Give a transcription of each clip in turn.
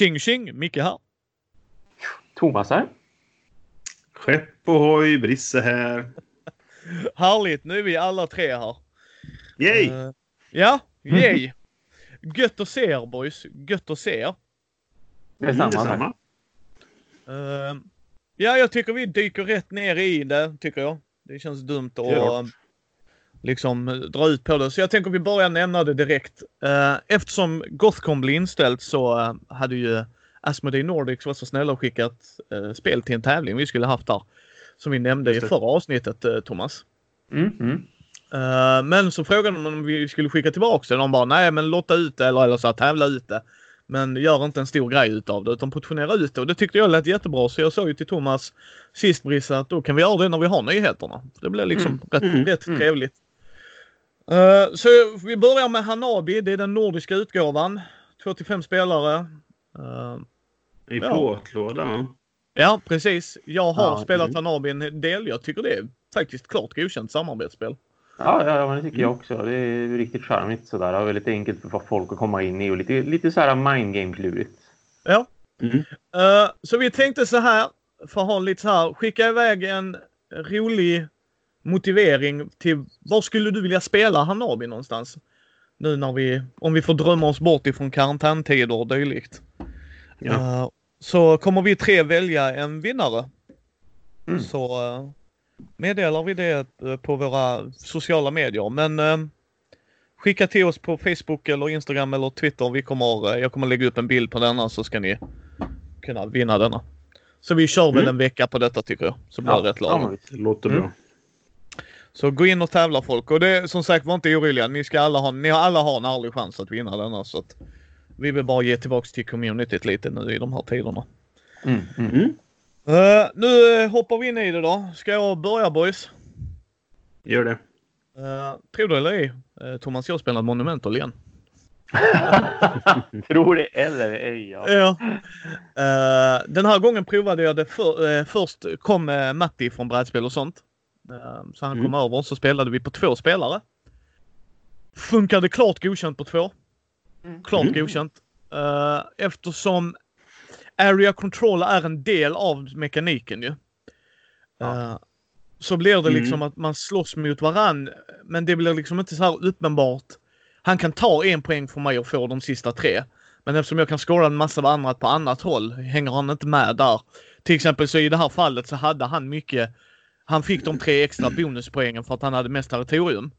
Tjing tjing! Micke här. Thomas här. Skepp ohoj, Brisse här. Härligt, nu är vi alla tre här. Yay! Uh, ja, yay! Gött att se er boys. Gött att se er. Detsamma. Mm, detsamma. Uh, ja, jag tycker vi dyker rätt ner i det, tycker jag. Det känns dumt att Ja. Liksom dra ut på det. Så jag tänker vi börjar nämna det direkt. Uh, eftersom Gothcon blev inställt så uh, hade ju Asmodee Nordics varit så snälla och skickat spel till en tävling vi skulle haft där. Som vi nämnde i förra avsnittet, Thomas. Mm, mm. Eh, men så frågade de om vi skulle skicka tillbaka det. De bara nej men lotta ut det eller, eller så här, tävla ut det. Men gör inte en stor grej utav det utan portionera ut det. Och det tyckte jag lät jättebra så jag sa ju till Thomas sist Brisse att då kan vi göra det när vi har nyheterna. Det blev liksom Mm, rätt, mm, rätt mm. trevligt. Eh, så vi börjar med Hanabi. Det är den nordiska utgåvan. 2 till 5 spelare. Eh, I Ja. plåtlåda. ja precis. Jag har Ja, spelat mm. Hanabi en del. Jag tycker det är faktiskt klart godkänt samarbetsspel. Ja, ja, men det tycker Mm. jag också. Det är riktigt charmigt sådär. Och väldigt enkelt för folk att komma in i och lite, lite så här mind game-klurigt. Ja. Mm. Eh, så vi tänkte så här, för att ha lite så här, skicka iväg en rolig motivering till var skulle du vilja spela Hanabi någonstans? Nu när vi, om vi får drömma oss bort ifrån karantäntider och dylikt. Ja. Eh, så kommer vi tre välja en vinnare. Mm. Så uh, meddelar vi det eh, på våra sociala medier. Men skicka till oss på Facebook eller Instagram eller Twitter. Vi kommer, jag kommer lägga upp en bild på denna så ska ni kunna vinna denna. Så vi kör väl Mm. en vecka på detta tycker jag. Så blir det rätt lagom. men visst. Det låter Mm. Så gå in och tävla folk. Och det som sagt var inte oroliga. Ni ska alla ha, ni har alla har en ärlig chans att vinna denna. Så att vi vill bara ge tillbaks till communityt lite nu i de här tiderna. Mm, mm. Mm. Eh, nu eh, hoppar vi in i det då. Ska jag börja boys? Gör det. Uh, tror du eller ej, uh, Thomas, jag spelar Monumental igen. Tror det eller ej. Ja. Ja. Eh, den här gången provade jag det för, eh, först kom uh, Matti från brädspel och sånt. Eh, så han kom över så spelade vi på två spelare. Funkade klart godkänt på två. Mm. Klart Mm. godkänt. Eh, eftersom Area Control är en del av mekaniken ju. Ja. Eh, så blir det Mm. liksom att man slåss mot varann. Men det blir liksom inte så här uppenbart. Han kan ta en poäng från mig och få de sista tre. Men eftersom jag kan skåra en massa andra på annat håll hänger han inte med där. Till exempel så i det här fallet så hade han mycket. Han fick de tre extra bonuspoängen för att han hade mest territorium.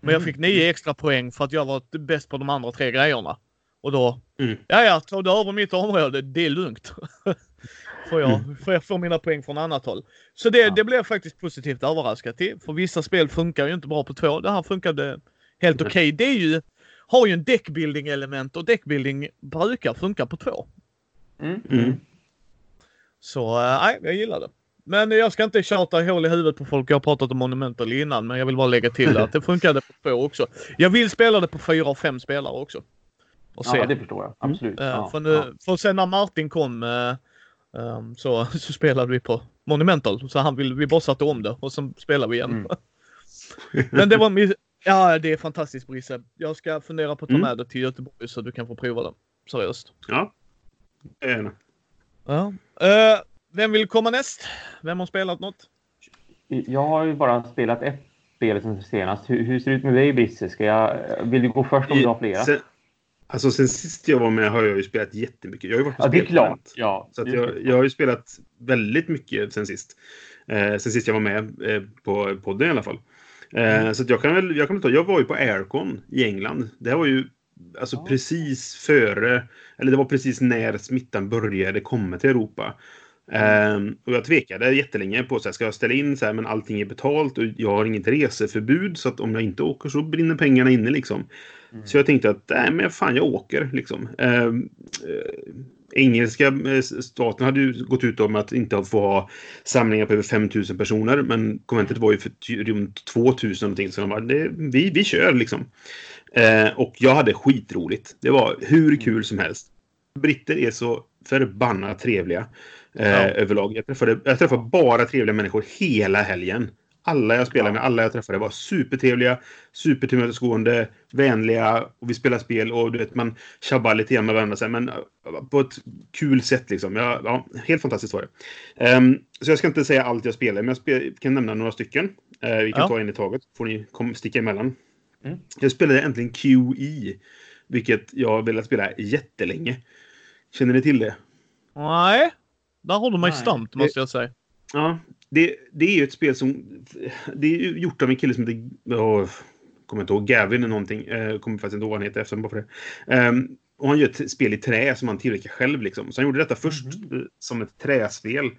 Men jag fick nio extra poäng för att jag var bäst på de andra tre grejerna. Och då, Mm. ja ja, tar du över mitt område, det är lugnt. får, jag, får jag få mina poäng från annat håll. Så det, Ja. det blev jag faktiskt positivt överraskad till. För vissa spel funkar ju inte bra på två. Det här funkade helt okej. Det är ju, har ju en deckbuilding element och deckbuilding brukar funka på två. Mm. Mm. Så eh, nej, jag gillar det. Men jag ska inte tjata hål i huvudet på folk. Jag har pratat om Monumental innan, men jag vill bara lägga till att det funkade på två också. Jag vill spela det på fyra och fem spelare också. Och se. Ja, det förstår jag. Absolut. Eh, Ja, för, nu, ja. för sen när Martin kom ehm, så, så spelade vi på Monumental. Så han vill, vi bara satte om det och sen spelade vi igen. Mm. Men det var Ja, det är fantastiskt Brisse. Jag ska fundera på att ta Mm. med det till Göteborg så du kan få prova det. Seriöst. Ja. Gärna. Ja. Eh, vem vill komma näst? Vem har spelat något? Jag har ju bara spelat ett spel sen senast. Hur, hur ser det ut med dig, Brisse? Ska jag, vill du gå först om du har flera? Sen, alltså sen sist jag var med har jag ju spelat jättemycket. Jag har ju varit på Ja, det är klart. Ja, Så att det är jag, jag har ju spelat väldigt mycket sen sist. Eh, sen sist jag var med eh, på podden i alla fall. Eh, Så att jag kan väl, jag kan väl ta, jag var ju på Aircon i England. Det här var ju alltså Ja. precis före, eller det var precis när smittan började komma till Europa. Eh, och jag tvekade jättelänge på så här, ska jag ställa in så här, men allting är betalt och jag har inget reseförbud så att om jag inte åker så brinner pengarna inne liksom. Mm. Så jag tänkte att nej, men fan jag åker liksom. Eh, eh, engelska eh, staten hade ju gått ut om att inte få ha samlingar på över 5000 personer. Men konventet var ju för runt 2000 någonting. Så de bara, det, vi, vi kör liksom. Eh, och jag hade skitroligt. Det var hur kul som helst. Britter är så förbannat trevliga. Eh, Ja. Överlag. Jag träffade, jag träffade bara trevliga människor hela helgen. alla jag spelade med, alla jag träffade var supertrevliga, supertillmötesgående, vänliga och vi spelade spel och du vet, man tjabbar lite grann med varandra sen, men på ett kul sätt liksom. Ja, ja helt fantastiskt var det. Um, så jag ska inte säga allt jag spelar, men jag spel, kan nämna några stycken. Uh, vi kan ja. ta en i taget, får ni kom, sticka emellan. Mm. Jag spelade äntligen QE, vilket jag har velat spela jättelänge. Känner ni till det? Nej, där har du mig stumt måste jag säga. Ja, det, det är ju ett spel som... Det är gjort av en kille som heter... Oh, kommer inte ihåg. Gavin eller någonting. Eh, kommer faktiskt inte ihåg vad han heter efter bara för det. Um, och han gör ett spel i trä som han tillverkar själv. Liksom. Så han gjorde detta först mm. som ett träspel.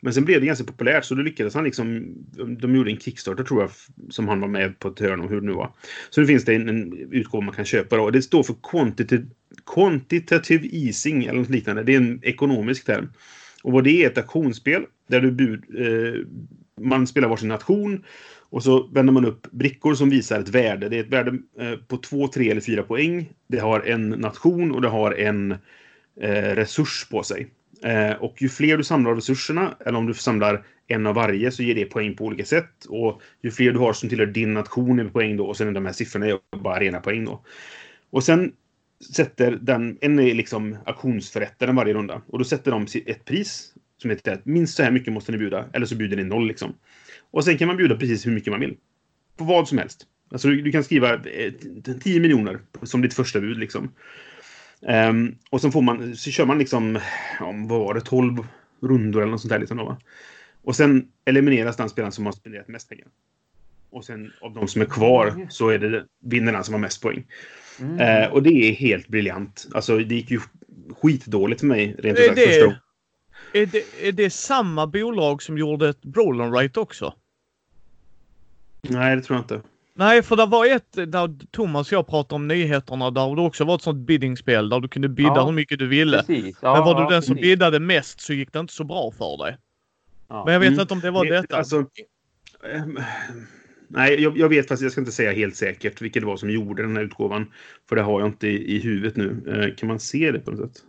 Men sen blev det ganska populärt så då lyckades han liksom... De gjorde en Kickstarter tror jag som han var med på ett hörn om hur det nu var. Så nu finns det en, en utgåva man kan köpa då. Det står för quantitative, quantitative easing eller något liknande. Det är en ekonomisk term. Och vad det är ett auktionsspel där du bud, eh, man spelar varsin nation och så vänder man upp brickor som visar ett värde. Det är ett värde eh, på två, tre eller fyra poäng. Det har en nation och det har en eh, resurs på sig. Eh, och ju fler du samlar av resurserna, eller om du samlar en av varje, så ger det poäng på olika sätt. Och ju fler du har som tillhör din nation är poäng då, och sen är de här siffrorna är bara rena poäng då. Och sen sätter den, en är liksom auktionsförrättaren varje runda. Och då sätter de ett pris som heter att minst så här mycket måste ni bjuda, eller så bjuder ni noll liksom. Och sen kan man bjuda precis hur mycket man vill. På vad som helst. Alltså du, du kan skriva 10 eh, miljoner som ditt första bud liksom. Um, och så får man, så kör man liksom, om vad var det, 12 rundor eller något sånt där liksom då, va? Och sen elimineras den spelaren som har spenderat mest pengar. Och sen av de som är kvar så är det vinnarna som har mest poäng. Mm. Uh, och det är helt briljant. Alltså det gick ju skitdåligt för mig rent ut sagt första är det, är det samma bolag som gjorde ett Roll Right också? Nej, det tror jag inte. Nej, för det var ett där Thomas och jag pratade om nyheterna där det också var ett sånt biddingspel där du kunde bidda ja, hur mycket du ville. Precis. Ja, Men var du ja, den som precis. biddade mest så gick det inte så bra för dig. Ja. Men jag vet mm. inte om det var det, detta. Alltså, äh, nej, jag, jag, vet fast jag ska inte säga helt säkert vilket det var som gjorde den här utgåvan. För det har jag inte i, i huvudet nu. Äh, kan man se det på något sätt?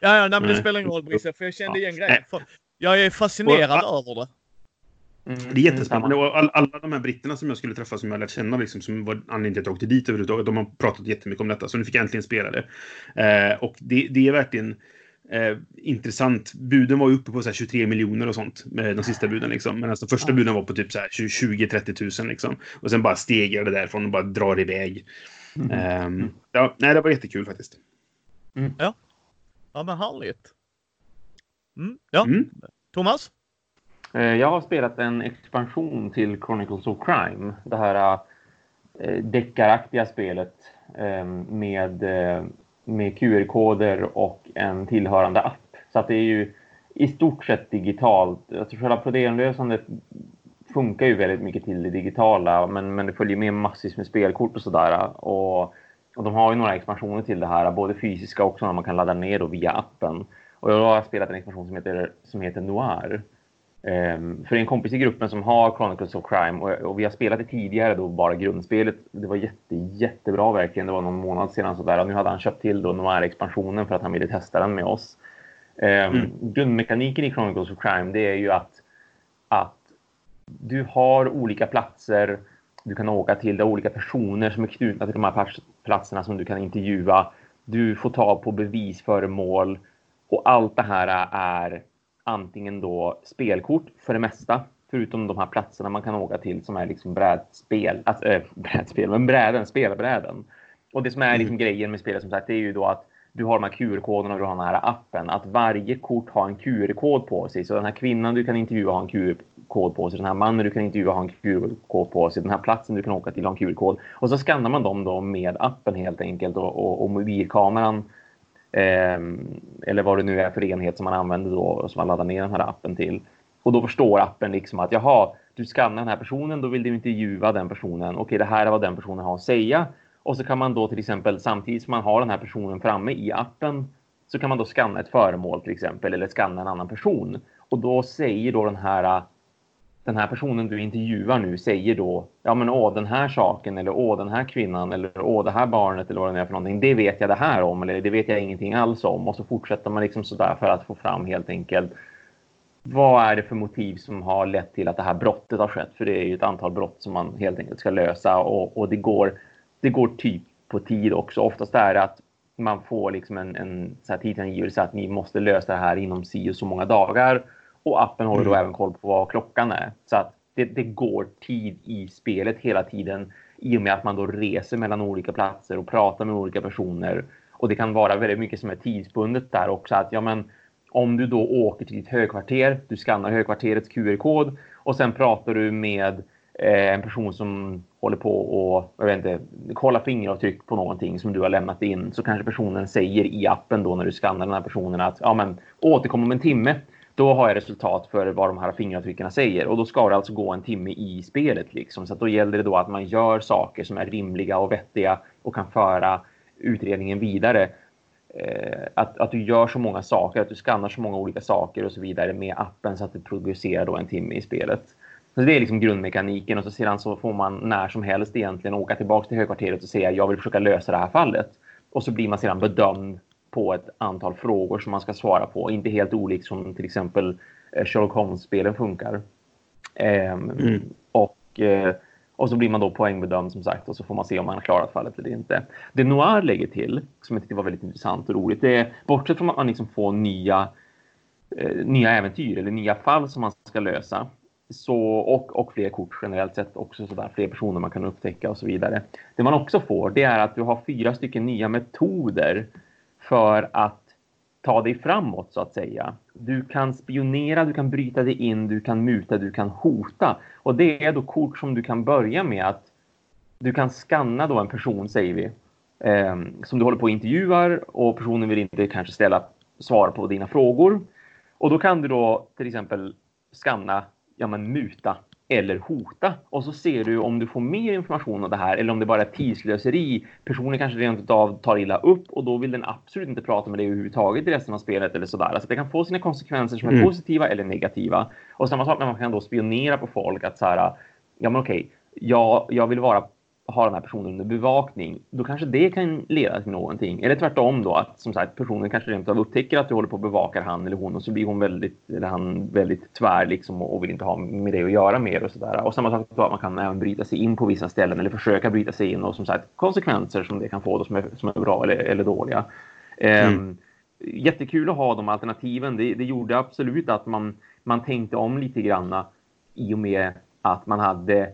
Ja, ja nej, men det spelar ingen roll Brisse, för jag kände igen grejen. Jag är fascinerad och, över det. Mm, det är jättespännande. Och all, alla de här britterna som jag skulle träffa, som jag lärt känna, liksom, som var anledningen till att jag åkte dit överhuvudtaget, de har pratat jättemycket om detta. Så nu fick jag äntligen spela det. Eh, och det, det, är verkligen eh, intressant. Buden var ju uppe på 23 miljoner och sånt, med de sista buden. Liksom. Men alltså, de första buden var på typ 20-30 tusen. Liksom. Och sen bara stegar det därifrån och bara drar iväg. Mm. Eh, ja, nej, det var jättekul faktiskt. Mm. Ja. Ja, men härligt. Mm, ja, mm. Thomas? Eh, jag har spelat en expansion till Chronicles of Crime. Det här äh, deckaraktiga spelet äh, med, äh, med QR-koder och en tillhörande app. Så att det är ju i stort sett digitalt. Alltså själva problemlösandet funkar ju väldigt mycket till det digitala, men, men det följer med massvis med spelkort och sådär. Och och de har ju några expansioner till det här, både fysiska och sådana man kan ladda ner då via appen. Och jag har spelat en expansion som heter, som heter Noir. Um, för en kompis i gruppen som har Chronicles of Crime och, vi har spelat det tidigare då bara grundspelet. Det var jätte, jättebra verkligen. Det var någon månad sedan sådär och nu hade han köpt till då Noir-expansionen för att han ville testa den med oss. Um, mm. Grundmekaniken i Chronicles of Crime det är ju att, att du har olika platser du kan åka till. Det är olika personer som är knutna till de här platserna som du kan intervjua. Du får ta på bevisföremål och allt det här är antingen då spelkort för det mesta, förutom de här platserna man kan åka till som är liksom brädspel, alltså äh, brädspel, men bräden, spelbräden. Och det som är liksom mm. grejen med spelet som sagt, det är ju då att du har de här QR-koderna och du har den här appen. Att varje kort har en QR-kod på sig. Så den här kvinnan du kan intervjua har en QR-kod på sig. Den här mannen du kan intervjua har en QR-kod på sig. Den här platsen du kan åka till har en QR-kod. Och så skannar man dem då med appen helt enkelt. Och, och, och mobilkameran Ehm, eller vad det nu är för enhet som man använder då som man laddar ner den här appen till. Och då förstår appen liksom att jaha, du skannar den här personen, då vill du intervjua den personen. Okej, det här är vad den personen har att säga. Och så kan man då till exempel samtidigt som man har den här personen framme i appen så kan man då skanna ett föremål till exempel eller skanna en annan person. Och då säger då den här den här personen du intervjuar nu säger då ja men åh den här saken eller åh den här kvinnan eller åh det här barnet eller vad det är för någonting. Det vet jag det här om eller det vet jag ingenting alls om och så fortsätter man liksom sådär för att få fram helt enkelt vad är det för motiv som har lett till att det här brottet har skett? För det är ju ett antal brott som man helt enkelt ska lösa och, och det, går, det går typ på tid också. Oftast är det att man får liksom en, en så här tidsangivelse att ni måste lösa det här inom si och så många dagar. Och appen håller då mm. även koll på vad klockan är. Så att det, det, går tid i spelet hela tiden i och med att man då reser mellan olika platser och pratar med olika personer. Och det kan vara väldigt mycket som är tidsbundet där också. Att ja, men om du då åker till ditt högkvarter, du skannar högkvarterets QR-kod och sen pratar du med eh, en person som håller på och jag vet inte, kolla fingeravtryck på någonting som du har lämnat in så kanske personen säger i appen då när du skannar den här personen att ja, men återkom om en timme. Då har jag resultat för vad de här fingeravtrycken säger och då ska det alltså gå en timme i spelet liksom. Så att då gäller det då att man gör saker som är rimliga och vettiga och kan föra utredningen vidare. Eh, att, att du gör så många saker, att du skannar så många olika saker och så vidare med appen så att det producerar då en timme i spelet. Så det är liksom grundmekaniken och så sedan så får man när som helst egentligen åka tillbaka till högkvarteret och säga jag vill försöka lösa det här fallet. Och så blir man sedan bedömd på ett antal frågor som man ska svara på. Inte helt olikt som till exempel eh, Sherlock Holmes-spelen funkar. Ehm, mm. Och eh, och så blir man då poängbedömd som sagt och så får man se om man har klarat fallet eller inte. Det Noir lägger till, som jag tyckte var väldigt intressant och roligt, det är bortsett från att man liksom får nya, eh, nya äventyr eller nya fall som man ska lösa så, och, och fler kort generellt sett också sådär, fler personer man kan upptäcka och så vidare. Det man också får det är att du har fyra stycken nya metoder för att ta dig framåt så att säga. Du kan spionera, du kan bryta dig in, du kan muta, du kan hota. Och det är då kort som du kan börja med att du kan skanna då en person, säger vi, eh, som du håller på och intervjuar och personen vill inte kanske ställa svar på dina frågor. Och då kan du då till exempel skanna, ja men muta eller hota. Och så ser du om du får mer information om det här eller om det bara är tidslöseri. Personen kanske rent av tar illa upp och då vill den absolut inte prata med dig överhuvudtaget i resten av spelet eller sådär. Alltså det kan få sina konsekvenser som är mm. positiva eller negativa. Och samma sak när man kan då spionera på folk att så här, ja men okej, jag, jag vill vara ha den här personen under bevakning, då kanske det kan leda till någonting. Eller tvärtom då, att som sagt personen kanske rent av upptäcker att du håller på att bevaka han eller hon och så blir hon väldigt, eller han väldigt tvär liksom och vill inte ha med det att göra mer och sådär. Och samma sak då att man kan även bryta sig in på vissa ställen eller försöka bryta sig in och som sagt konsekvenser som det kan få då, som, är, som är bra eller, eller dåliga. Mm. Um, jättekul att ha de alternativen. Det, det gjorde absolut att man, man tänkte om lite granna i och med att man hade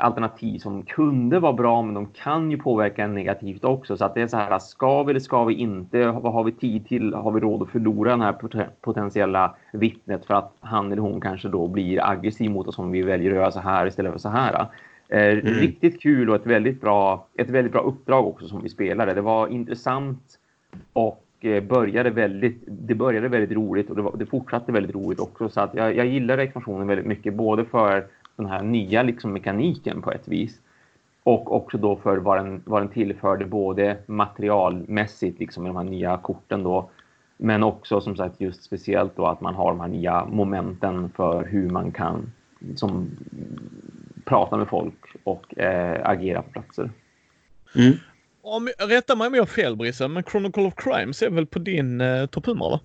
alternativ som kunde vara bra, men de kan ju påverka en negativt också. Så att det är så här, ska vi eller ska vi inte? Vad har vi tid till? Har vi råd att förlora den här potentiella vittnet för att han eller hon kanske då blir aggressiv mot oss om vi väljer att göra så här istället för så här? Eh, mm. Riktigt kul och ett väldigt bra, ett väldigt bra uppdrag också som vi spelade. Det var intressant och eh, började väldigt, det började väldigt roligt och det, var, det fortsatte väldigt roligt också. Så att jag, jag gillade expansionen väldigt mycket, både för den här nya liksom, mekaniken på ett vis. Och också då för vad den, vad den tillförde både materialmässigt liksom med de här nya korten då. Men också som sagt just speciellt då att man har de här nya momenten för hur man kan som, prata med folk och eh, agera på platser. Mm. Om, rätta mig om jag har fel Brisse, men Chronicle of Crimes är väl på din eh, topp 100 va?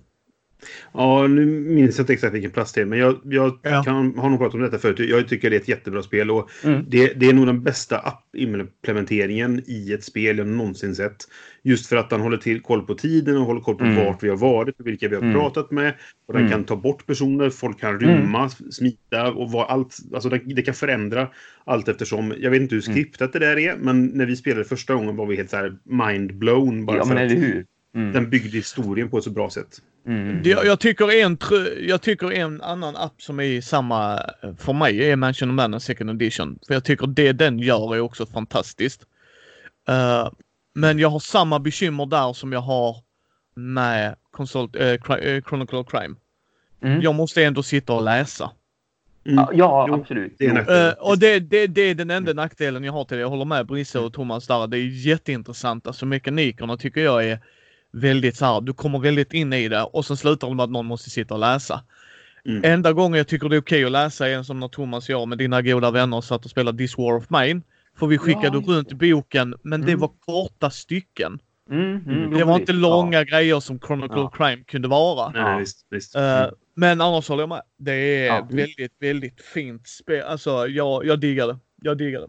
Ja, nu minns jag inte exakt vilken plats det är, men jag, jag ja. kan, har nog pratat om detta förut. Jag tycker det är ett jättebra spel och mm. det, det, är nog den bästa app-implementeringen i ett spel jag någonsin sett. Just för att den håller till koll på tiden och håller koll på mm. vart vi har varit och vilka vi har mm. pratat med. Och den mm. kan ta bort personer, folk kan rymma, mm. smita och vad allt. Alltså det, det, kan förändra allt eftersom. Jag vet inte hur mm. skriptat det där är, men när vi spelade första gången var vi helt så här mind-blown. Bara ja, men eller hur? Den byggde historien på ett så bra sätt. Mm. Jag, jag, tycker en, jag tycker en annan app som är samma för mig är Mansion of Man Second Edition. För jag tycker det den gör är också fantastiskt. Uh, men jag har samma bekymmer där som jag har med Consult, uh, Chronicle of Crime. Mm. Jag måste ändå sitta och läsa. Mm. Ja, absolut. Det är, uh, och det, det, det, är den enda nackdelen jag har till det. Jag håller med Brisse och Thomas där. Det är jätteintressant. Alltså mekanikerna tycker jag är väldigt så här, du kommer väldigt in i det och sen slutar det med att någon måste sitta och läsa. Mm. Enda gången jag tycker det är okej okay att läsa är som när Thomas och jag med dina goda vänner satt och spelade This War of Mine. För vi skickade ja, runt boken men mm. det var korta stycken. Mm, mm, det var inte långa ja. grejer som Chronicle ja. of Crime kunde vara. Nej, visst, visst. Uh, Men annars håller jag med. Det är Ja. väldigt, väldigt fint spel. Alltså jag, jag diggar det. Jag diggar det.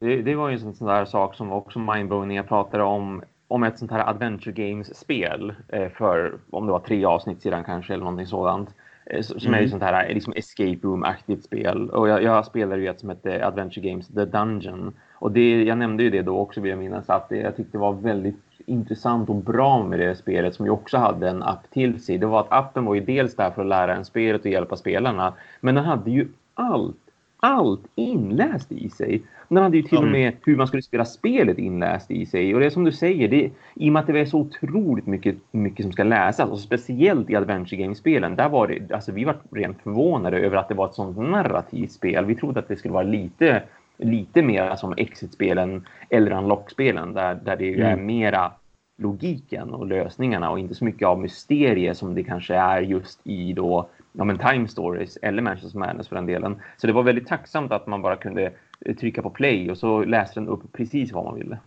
Det, det var ju en sån, där sak som också mindblowing när jag pratade om, om ett sånt här Adventure Games-spel eh, för, om det var tre avsnitt sedan kanske, eller någonting sådant. Eh, som är ju Mm. sånt här eh, liksom escape room-aktigt spel. Och jag, jag spelade ju ett som hette Adventure Games The Dungeon. Och det, jag nämnde ju det då också vill jag minnas, att det, jag tyckte det var väldigt intressant och bra med det spelet som ju också hade en app till sig. Det var att appen var ju dels där för att lära en spelet och hjälpa spelarna, men den hade ju allt allt inläst i sig. Den hade ju till och med hur man skulle spela spelet inläst i sig. Och det är som du säger, det, i och med att det är så otroligt mycket, mycket som ska läsas, och speciellt i Adventure Game-spelen, där var det, alltså vi var rent förvånade över att det var ett sånt narrativt spel. Vi trodde att det skulle vara lite, lite mer som Exit-spelen eller Unlock-spelen, där, där det är Mm. mera logiken och lösningarna och inte så mycket av mysterier som det kanske är just i då ja, men Time Stories eller Manchester Madness för den delen. Så det var väldigt tacksamt att man bara kunde eh, trycka på play och så läste den upp precis vad man ville.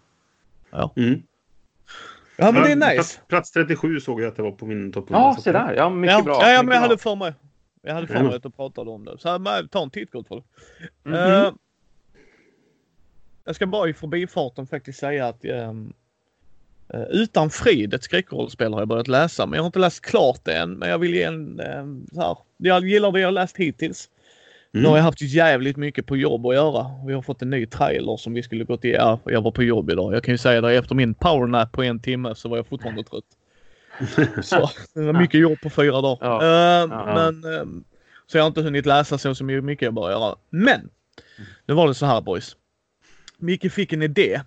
Mm. Ja men det är nice. Plats, plats 37 såg jag att det var på min topp 100. Ja, se där. Ja, mycket Ja, bra. ja, ja men jag hade för mig. Jag hade för Ja. mig att du pratade om det. Så här, ta en titt gott folk. Mhm. Eh, jag ska bara i förbifarten faktiskt säga att eh, Utan frid, ett skräckrollspel har jag börjat läsa. Men jag har inte läst klart det än. Men jag vill ge en ehm, så här. Jag gillar det jag har läst hittills. Nu har Mm. jag haft jävligt mycket på jobb att göra. Vi har fått en ny trailer som vi skulle gått igenom. Ja, jag var på jobb idag. Jag kan ju säga det efter min powernap på en timme så var jag fortfarande trött. Så det var mycket jobb på fyra dagar. Ja. Eh, Ja. Men ehm, så jag har inte hunnit läsa så, så mycket jag bör göra. Men nu var det så här boys. Micke fick en idé.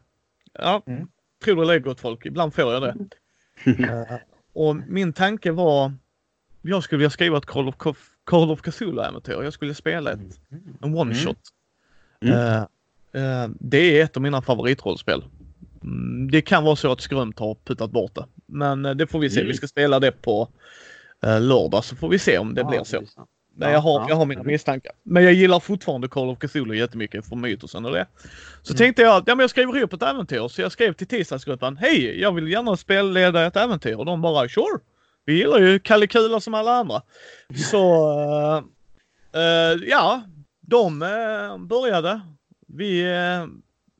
Ja, Mm. Tror det eller ej gott folk. Ibland får jag det. Eh, och min tanke var jag skulle vilja skriva ett Call of, Call of Cthulhu-äventyr. Jag skulle spela ett, en one shot. Mm. Eh, eh, det är ett av mina favoritrollspel. Mm, det kan vara så att Skrömt har puttat bort det. Men det får vi se. Mm. Vi ska spela det på uh, lördag så får vi se om det blir så. intressant. Nej, jag, har, Ja, jag har mina mm. misstankar. Men jag gillar fortfarande Call of Cthulhu jättemycket för mytosen och det. Så Mm. tänkte jag att ja, men jag skriver ihop ett äventyr. Så jag skrev till tisdagsgruppen. Hej, jag vill gärna spelleda ett äventyr. Och de bara sure. Vi gillar ju Kalle Kula som alla andra. Så eh, eh, ja, de eh, började. Vi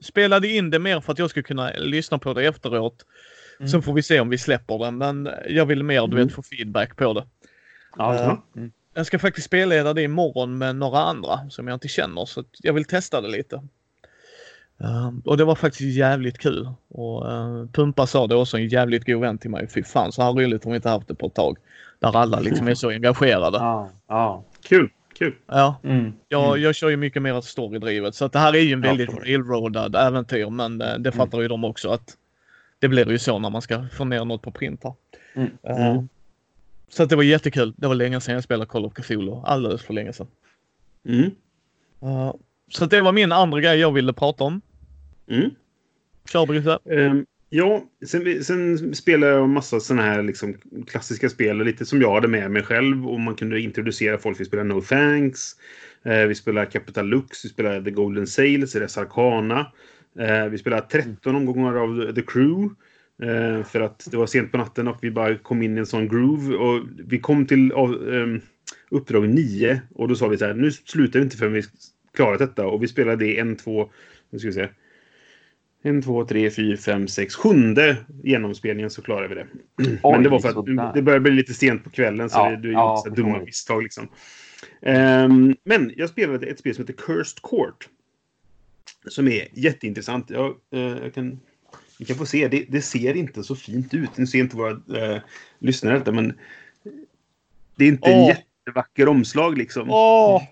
spelade in det mer för att jag skulle kunna lyssna på det efteråt. Mm. Sen får vi se om vi släpper det. Men jag vill mer du Mm. vet få feedback på det. Ja. Mm. Jag ska faktiskt spelleda det imorgon med några andra som jag inte känner så jag vill testa det lite. Ehm, och det var faktiskt jävligt kul. Och uh, Pumpa sa det också, en jävligt god vän till mig. Fy fan så här roligt har vi inte haft det på ett tag. Där alla liksom är så engagerade. ja, ja. Kul, kul. Ja, Mm. jag, Mm. jag kör ju mycket mer storydrivet så att det här är ju en Ja, väldigt sorry. railroadad äventyr men eh, det fattar ju de också att det blir ju så när man ska få ner något på print här. Mm. Så det var jättekul. Det var länge sedan jag spelade Call of Cthulhu. Alldeles för länge sedan. Mm. Uh, så det var min andra grej jag ville prata om. Mm. Kör Brisse. Ehm, ja, sen, sen spelade jag massa såna här liksom, klassiska spel, lite som jag hade med mig själv. Och man kunde introducera folk. Vi spelade No Thanks. Eh, vi spelade Capital Lux. Vi spelade The Golden Sails, Res Arcana. Eh, vi spelade 13 omgångar av The Crew. Eh, för att det var sent på natten och vi bara kom in i en sån groove. Och vi kom till av, ehm, uppdrag 9 och då sa vi så här, nu slutar vi inte förrän vi klarat detta. Och vi spelade det en, två, nu ska vi se. En, två, tre, fyra, fem, sex, sjunde genomspelningen så klarade vi det. Oj, Men det var för att det började bli lite sent på kvällen så Ja, det, det ja, gjorde så dumma misstag liksom. Ehm, men jag spelade ett spel som heter Cursed Court. Som är jätteintressant. Jag, eh, jag kan, ni kan få se, det, det ser inte så fint ut. Nu ser inte våra eh, lyssnare detta men det är inte en Åh. jättevacker omslag liksom. Åh!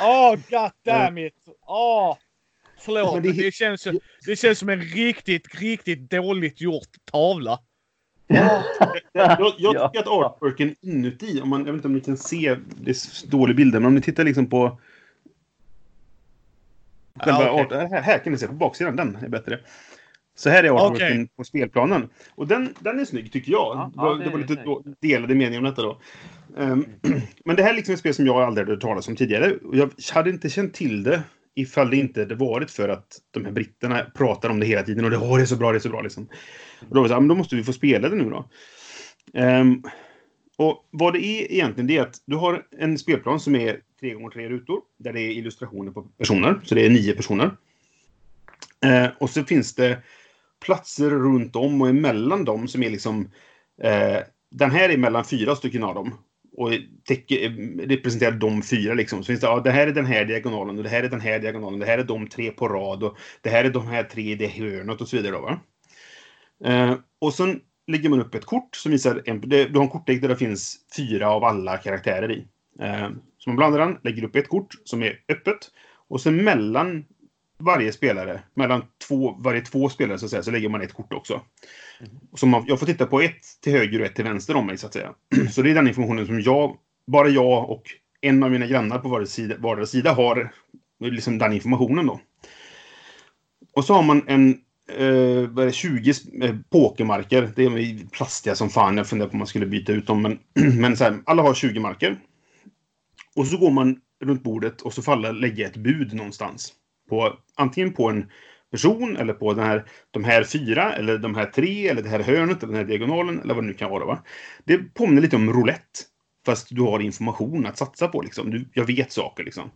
Åh, god damn it! Åh! Förlåt, Men det- det, känns, det känns som en riktigt, riktigt dåligt gjort tavla. Jag, jag Ja. tycker att artworken inuti, om man, jag vet inte om ni kan se, det är s- dålig bilder, men om ni tittar liksom på... Själva Ja, art, här, här kan ni se, på baksidan, den är bättre. Så här är artworken Okej. på spelplanen. Och den, den är snygg tycker jag. Ja, det, ja, det det var lite snyggt. då, delade meningar om detta då. Ehm, men det här är liksom ett spel som jag aldrig hade hört talas om tidigare. Och jag hade inte känt till det ifall det inte hade varit för att de här britterna pratar om det hela tiden. Och det, det är så bra, det är så bra liksom. Och då var det så här, men då måste vi få spela det nu då. Ehm, Och vad det är egentligen det är att du har en spelplan som är 3 gånger 3 rutor där det är illustrationer på personer. Så det är nio personer. Eh, och så finns det platser runt om och emellan dem som är liksom... Eh, den här är mellan fyra stycken av dem. Och täcker, eh, representerar de fyra liksom. Så finns det, ja, det här är den här diagonalen och det här är den här diagonalen. Det här är de tre på rad och det här är de här tre i det hörnet och så vidare. Då, va? Eh, och sen lägger man upp ett kort som visar en, det, du har en kortlek där det finns fyra av alla karaktärer i. Eh, så man blandar den, lägger upp ett kort som är öppet och sen mellan varje spelare, mellan två, varje två spelare så, att säga, så lägger man ett kort också. Mm. Så man, jag får titta på ett till höger och ett till vänster om mig så att säga. Så det är den informationen som jag, bara jag och en av mina grannar på vardera sida, vardera sida har liksom den informationen då. Och så har man en eh, 20 eh, pokermarker. Det är plastiga som fan. Jag funderar på om man skulle byta ut dem. Men, men så här, alla har 20 marker. Och så går man runt bordet och så alla lägga ett bud någonstans. På, antingen på en person eller på den här, de här fyra eller de här tre eller det här hörnet eller den här diagonalen eller vad det nu kan vara. Va? Det påminner lite om roulette. Fast du har information att satsa på. Liksom. Du, jag vet saker liksom.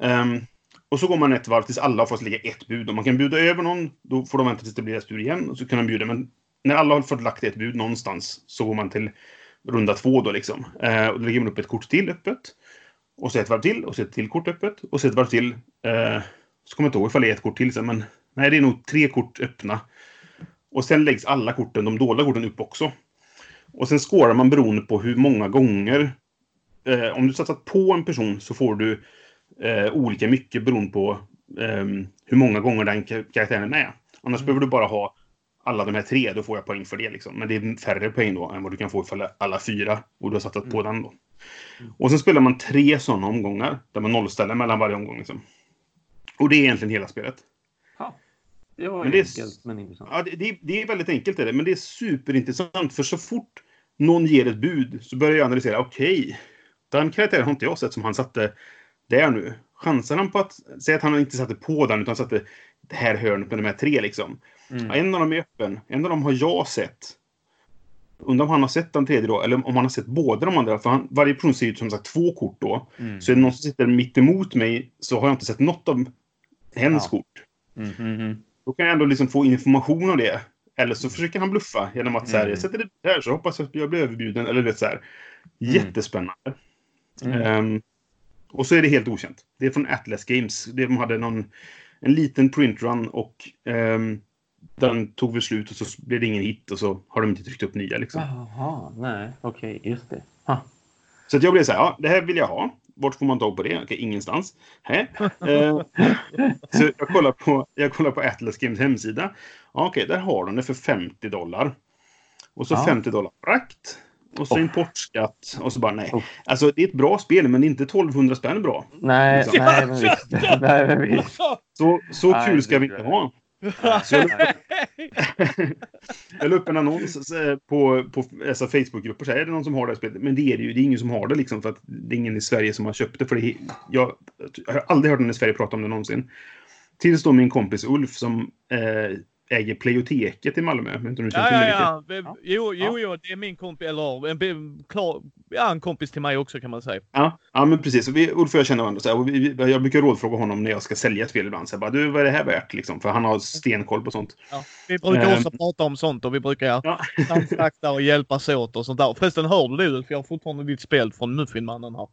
Um, och så går man ett varv tills alla har fått lägga ett bud. Om man kan bjuda över någon, då får de vänta tills det blir deras tur igen. Och så kan de bjuda. Men när alla har fått lagt ett bud någonstans så går man till runda två då liksom. Eh, och då lägger man upp ett kort till öppet. Och så ett varv till och så ett till kort öppet. Och så ett varv till. Eh, så kommer jag inte ihåg ifall det är ett kort till sen. Men nej, det är nog tre kort öppna. Och sen läggs alla korten, de dolda korten, upp också. Och sen skårar man beroende på hur många gånger. Eh, om du satsat på en person så får du eh, olika mycket beroende på eh, hur många gånger den karaktären är med. Annars mm. behöver du bara ha alla de här tre, då får jag poäng för det. Liksom. Men det är färre poäng då än vad du kan få ifall alla fyra och du har satsat mm. på den då. Mm. Och sen spelar man tre sådana omgångar där man nollställer mellan varje omgång. Liksom. Och det är egentligen hela spelet. Ja. Det var men det enkelt men intressant. Ja, det, det, det, är väldigt enkelt, är det, men det är superintressant. För så fort någon ger ett bud så börjar jag analysera. Okej, okay, den karaktären har inte jag sett som han satte där nu. Chansar han på att, säg att han inte satte på den utan satte det här hörnet med de här tre liksom. Mm. En av dem är öppen, en av dem har jag sett. Undrar om han har sett den tredje då, eller om han har sett båda de andra. För han, varje person ser ut som sagt två kort då. Mm. Så är det någon som sitter mitt emot mig så har jag inte sett något av hens ja. kort. Mm, mm, mm, då kan jag ändå liksom få information om det. Eller så försöker han bluffa genom att så här, jag sätter det där så hoppas jag att jag blir överbjuden. Eller vet så här. Mm. Jättespännande. Um, och så är det helt okänt. Det är från Atlas Games. De hade någon, en liten printrun och um, den tog väl slut och så blev det ingen hit och så har de inte tryckt upp nya. Liksom. Jaha, nej, okej, okay, just det. Ha. Så jag blev så här, ja, det här vill jag ha. Vart får man tag på det? Okej, ingenstans. Hä? Eh, så jag kollar, på, jag kollar på Atlas Games hemsida. Ja, okej, där har de det för 50 dollar. Och så ja. 50 dollar frakt. Och så oh. importskatt. Och så bara nej. Oh. Alltså det är ett bra spel men det är inte 1200 spänn bra. Nej, liksom. nej men visst. nej, men visst. Så, så nej, kul ska vi inte ha. Så jag, jag la upp en annons eh, på, på alltså Facebookgrupper. Så är det någon som har det här spelet? Men det är det ju. Det är ingen som har det liksom. För att det är ingen i Sverige som har köpt det. För det, jag, jag har aldrig hört någon i Sverige prata om det någonsin. Tills då min kompis Ulf som eh, äger Pleioteket i Malmö. Jag inte om du ja, ja, ja. ja. Jo, jo, jo, det är min kompis, eller en, klar, ja, en kompis till mig också kan man säga. Ja, ja men precis. Vi, Ulf och jag känner varandra. Så här, och vi, jag brukar rådfråga honom när jag ska sälja ett spel ibland. Så jag bara, du, vad är det här värt? Liksom, för han har stenkoll på sånt. Ja, vi brukar också um, prata om sånt och vi brukar ja. samsakta och hjälpas åt och sånt där. Förresten, hör du det Ulf? Jag har fortfarande ditt spel från Muffinmannen här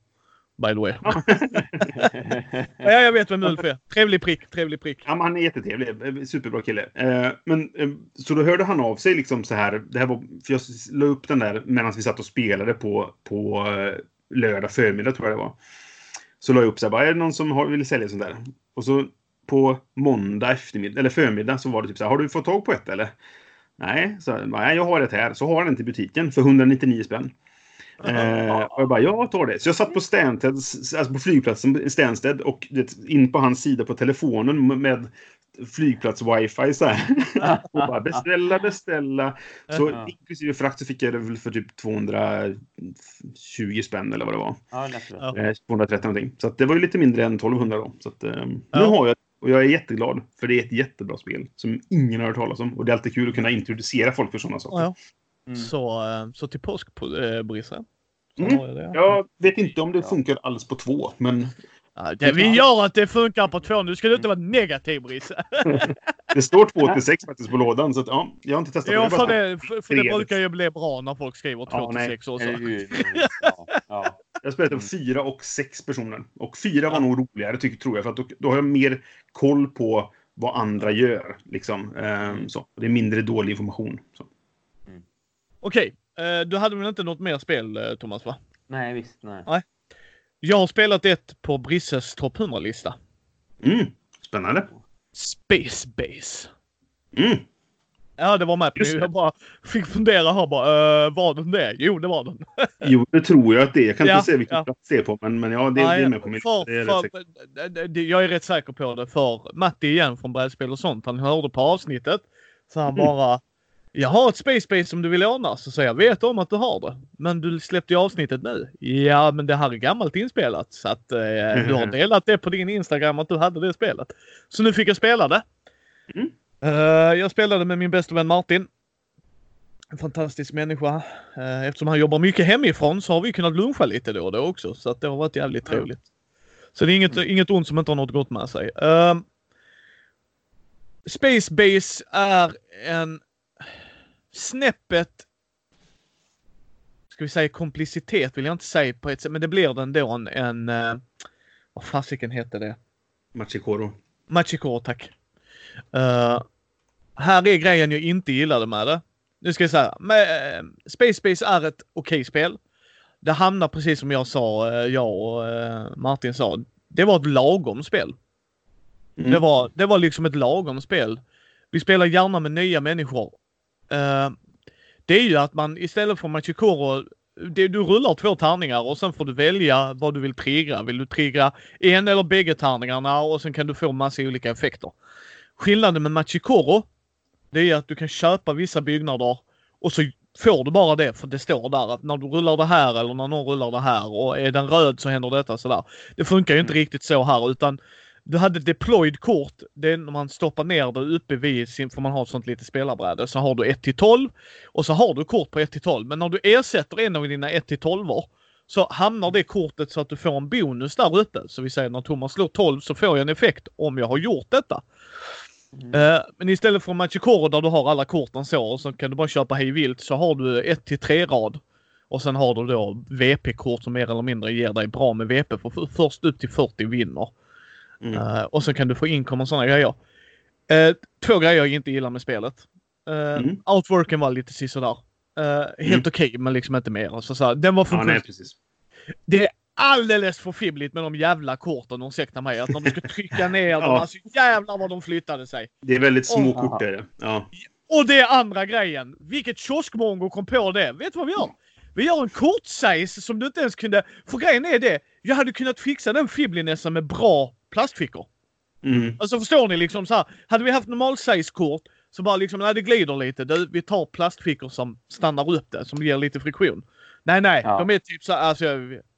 by the way. ja, jag vet vem Ulf är. Trevlig prick, trevlig prick. Ja, men han är jättetrevlig. Superbra kille. Eh, men, eh, så då hörde han av sig liksom så här. Det här var, för jag la upp den där medan vi satt och spelade på, på eh, lördag förmiddag tror jag det var. Så la jag upp så här, bara, är det någon som har, vill sälja sånt där? Och så på måndag eftermiddag, eller förmiddag så var det typ så här, har du fått tag på ett eller? Nej, så, nej jag har ett här. Så har han den till butiken för 199 spänn. Eh, och jag bara, jag tar det. Så jag satt på alltså på flygplatsen Stansted och det, in på hans sida på telefonen med flygplats-wifi så här. och bara beställa, beställa. Så inklusive frakt så fick jag det väl för typ 220 spänn eller vad det var. Ja, eh, 230 någonting. Så det var ju lite mindre än 1200 då. Så att, eh, nu har jag och jag är jätteglad, för det är ett jättebra spel som ingen har hört talas om. Och det är alltid kul att kunna introducera folk för sådana saker. Ja. Mm. Så, eh, så till påsk, eh, Brisse. Mm. jag vet inte om det Ja. funkar alls på två, men Ja, det vi gör att det funkar på två. Nu ska du inte vara negativ Brisse. det står två till sex faktiskt på lådan. Så att, ja, jag har inte testat. Ja, det. för det, för, för det brukar ju bli bra när folk skriver 2 Ja, till nej. 6 också. Ja, ja. Jag har spelat Mm. fyra och sex personer. Och fyra var nog roligare, tycker, tror jag. För att då, då har jag mer koll på vad andra gör. Liksom. Ehm, så. Det är mindre dålig information. Så. Okej, eh, du hade väl inte något mer spel eh, Thomas va? Nej, visst. Nej. Jag har spelat ett på Brisses topp 100-lista. Mm. Spännande. Space Base. Mm. Ja, det var med Just. Jag bara fick fundera här bara. Uh, var den det? Jo, det var den. Jo, det tror jag att det är. Jag kan Ja, inte säga vilken ja. plats det är på, men, men ja, det, det är med på min för, det är för, det- Jag är rätt säker på det för Matti igen från Brädspel och sånt. Han hörde på avsnittet. Så han Mm. bara. Jag har ett Space Base som du vill låna. Så säger jag vet om att du har det. Men du släppte ju avsnittet nu. Ja, men det här är gammalt inspelat. Så att eh, du har delat det på din Instagram att du hade det spelet. Så nu fick jag spela det. Mm. Eh, jag spelade med min bästa vän Martin. En fantastisk människa. Eh, eftersom han jobbar mycket hemifrån så har vi kunnat luncha lite då och då också. Så att det har varit jävligt Ja. trevligt. Så det är inget, inget ont som inte har något gott med sig. Ehm, Space Base är en snäppet ska vi säga komplicitet vill jag inte säga på ett sätt, men det blir den då en, en uh, vad fasiken heter det? Machikoro. Machikoro, tack. Eh, här är grejen jag inte gillade med det. Nu ska jag säga, med, eh, Space Base är ett okej spel. Det hamnar precis som jag sa, eh, jag och eh, Martin sa. Det var ett lagom spel. Mm. Det, var, det var liksom ett lagom spel. Vi spelar gärna med nya människor. Eh, det är ju att man istället för Machikoro, det, du rullar två tärningar och sen får du välja vad du vill trigga. Vill du trigga en eller bägge tärningarna och sen kan du få massa olika effekter. Skillnaden med Machikoro, det är att du kan köpa vissa byggnader och så får du bara det för det står där att när du rullar det här eller när någon rullar det här och är den röd så händer detta sådär. Det funkar ju inte riktigt så här utan du hade deployed kort. Det är när man stoppar ner det uppe vid sin, för man har ett sånt litet spelarbräde, så har du 1 till 12 och så har du kort på 1 till 12. Men när du ersätter en av dina 1 till 12 så hamnar det kortet så att du får en bonus där uppe. Så vi säger när Thomas slår 12 så får jag en effekt om jag har gjort detta. Mm. Eh, men istället för Machikoro där du har alla korten så och så kan du bara köpa hej vilt så har du 1 till 3 rad. Och sen har du då VP-kort som mer eller mindre ger dig bra med VP för först upp till 40 vinner. Mm. Eh, och så kan du få inkom och sådana grejer. Eh, två grejer jag inte gillar med spelet. Uh, Mm. Outworken var lite sisådär. Uh, helt Mm. okej men liksom inte mer. Så, så här, den var Ja, funktions- nej, precis. det är alldeles för fibbligt med de jävla korten, ursäkta mig. Att när du ska trycka ner dem, Ja. alltså jävlar vad de flyttade sig. Det är väldigt små Åh. kort. Är det. Ja. Och det är andra grejen. Vilket kioskmongo kom på det. Vet du vad vi gör? Vi gör en kortsize som du inte ens kunde... För grejen är det, jag hade kunnat fixa den fibblinessen med bra plastfickor. Mm. Alltså förstår ni liksom så här. Hade vi haft normal size kort så bara liksom, nej det glider lite. Du, vi tar plastfickor som stannar upp det, som ger lite friktion. Nej, nej, Ja. de är typ så alltså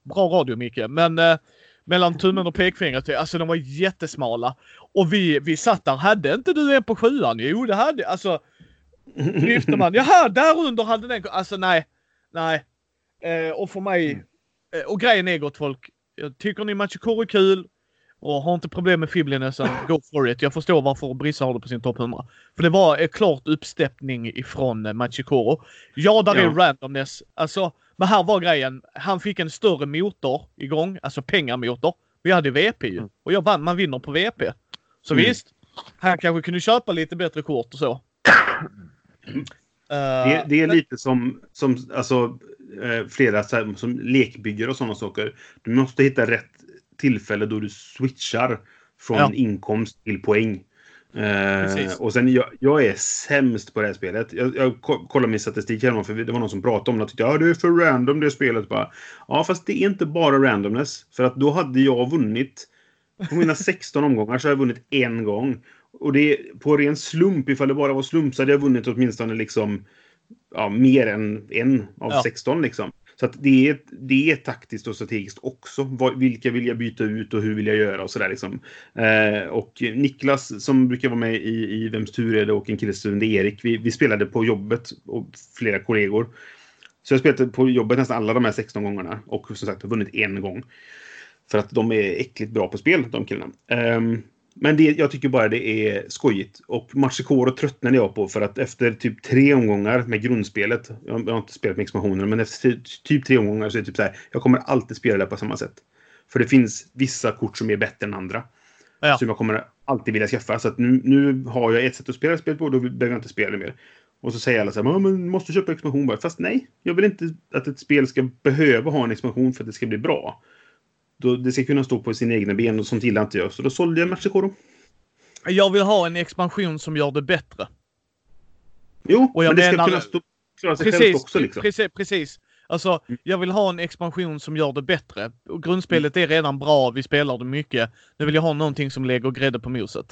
bra radio Micke, men eh, mellan tummen och pekfingret, alltså de var jättesmala. Och vi, vi satt där, hade inte du en på sjuan? Jo det hade alltså. Lyfte man, jaha där under hade den, alltså nej. Nej. Eh, och för mig, eh, och grejen är gott folk, jag tycker ni Machikoro är kul och har inte problem med fibblinessen, go for it. Jag förstår varför Brisse har det på sin topp 100. För det var ett klart uppsteppning ifrån eh, Machikoro. Ja, där är randomness. Alltså, men här var grejen. Han fick en större motor igång, alltså pengamotor. Vi hade VP ju. Mm. Och jag vann, man vinner på VP. Så Mm. visst, han kanske kunde köpa lite bättre kort och så. Eh, Det, det är lite som, som alltså, eh, flera så här, som lekbyggare och sådana saker. Du måste hitta rätt tillfälle då du switchar från Ja. inkomst till poäng. Eh, och sen, jag, jag är sämst på det här spelet. Jag, jag ko- kollade min statistik här, för det var någon som pratade om det. och tyckte, Ja, det är för random det spelet. Bara, ja, fast det är inte bara randomness. För att då hade jag vunnit. På mina 16 omgångar så har jag vunnit en gång. Och det är på ren slump, ifall det bara var slump, så hade jag vunnit åtminstone liksom ja, mer än en av Ja. 16 liksom. Så det, är, det är taktiskt och strategiskt också. Vilka vill jag byta ut och hur vill jag göra och sådär liksom. Eh, och Niklas som brukar vara med i, i Vems tur är det och en kille som heter Erik. Vi, vi spelade på jobbet och flera kollegor. Så jag spelade på jobbet nästan alla de här 16 gångerna och som sagt har vunnit en gång. För att de är äckligt bra på spel, de killarna. Um, men det, jag tycker bara det är skojigt. Och Machikoro tröttnade jag på för att efter typ tre omgångar med grundspelet, jag har inte spelat med expansioner, men efter typ tre omgångar så är det typ så här, jag kommer alltid spela det på samma sätt. För det finns vissa kort som är bättre än andra. Ja. Som jag kommer alltid vilja skaffa. Så att nu, nu har jag ett sätt att spela spelet på, då behöver jag inte spela det mer. Och så säger alla så här, men måste köpa expansion bara. Fast nej, jag vill inte att ett spel ska behöva ha en expansion för att det ska bli bra. Då, det ska kunna stå på sina egna ben och sånt gillar inte jag. Så då sålde jag Machikoro. Jag vill ha en expansion som gör det bättre. Jo, och jag men det ska kunna stå, klara sig precis, också. Liksom. Precis, precis. Alltså, mm. jag vill ha en expansion som gör det bättre. Grundspelet är redan bra, vi spelar det mycket. Nu vill jag ha någonting som lägger grädde på moset.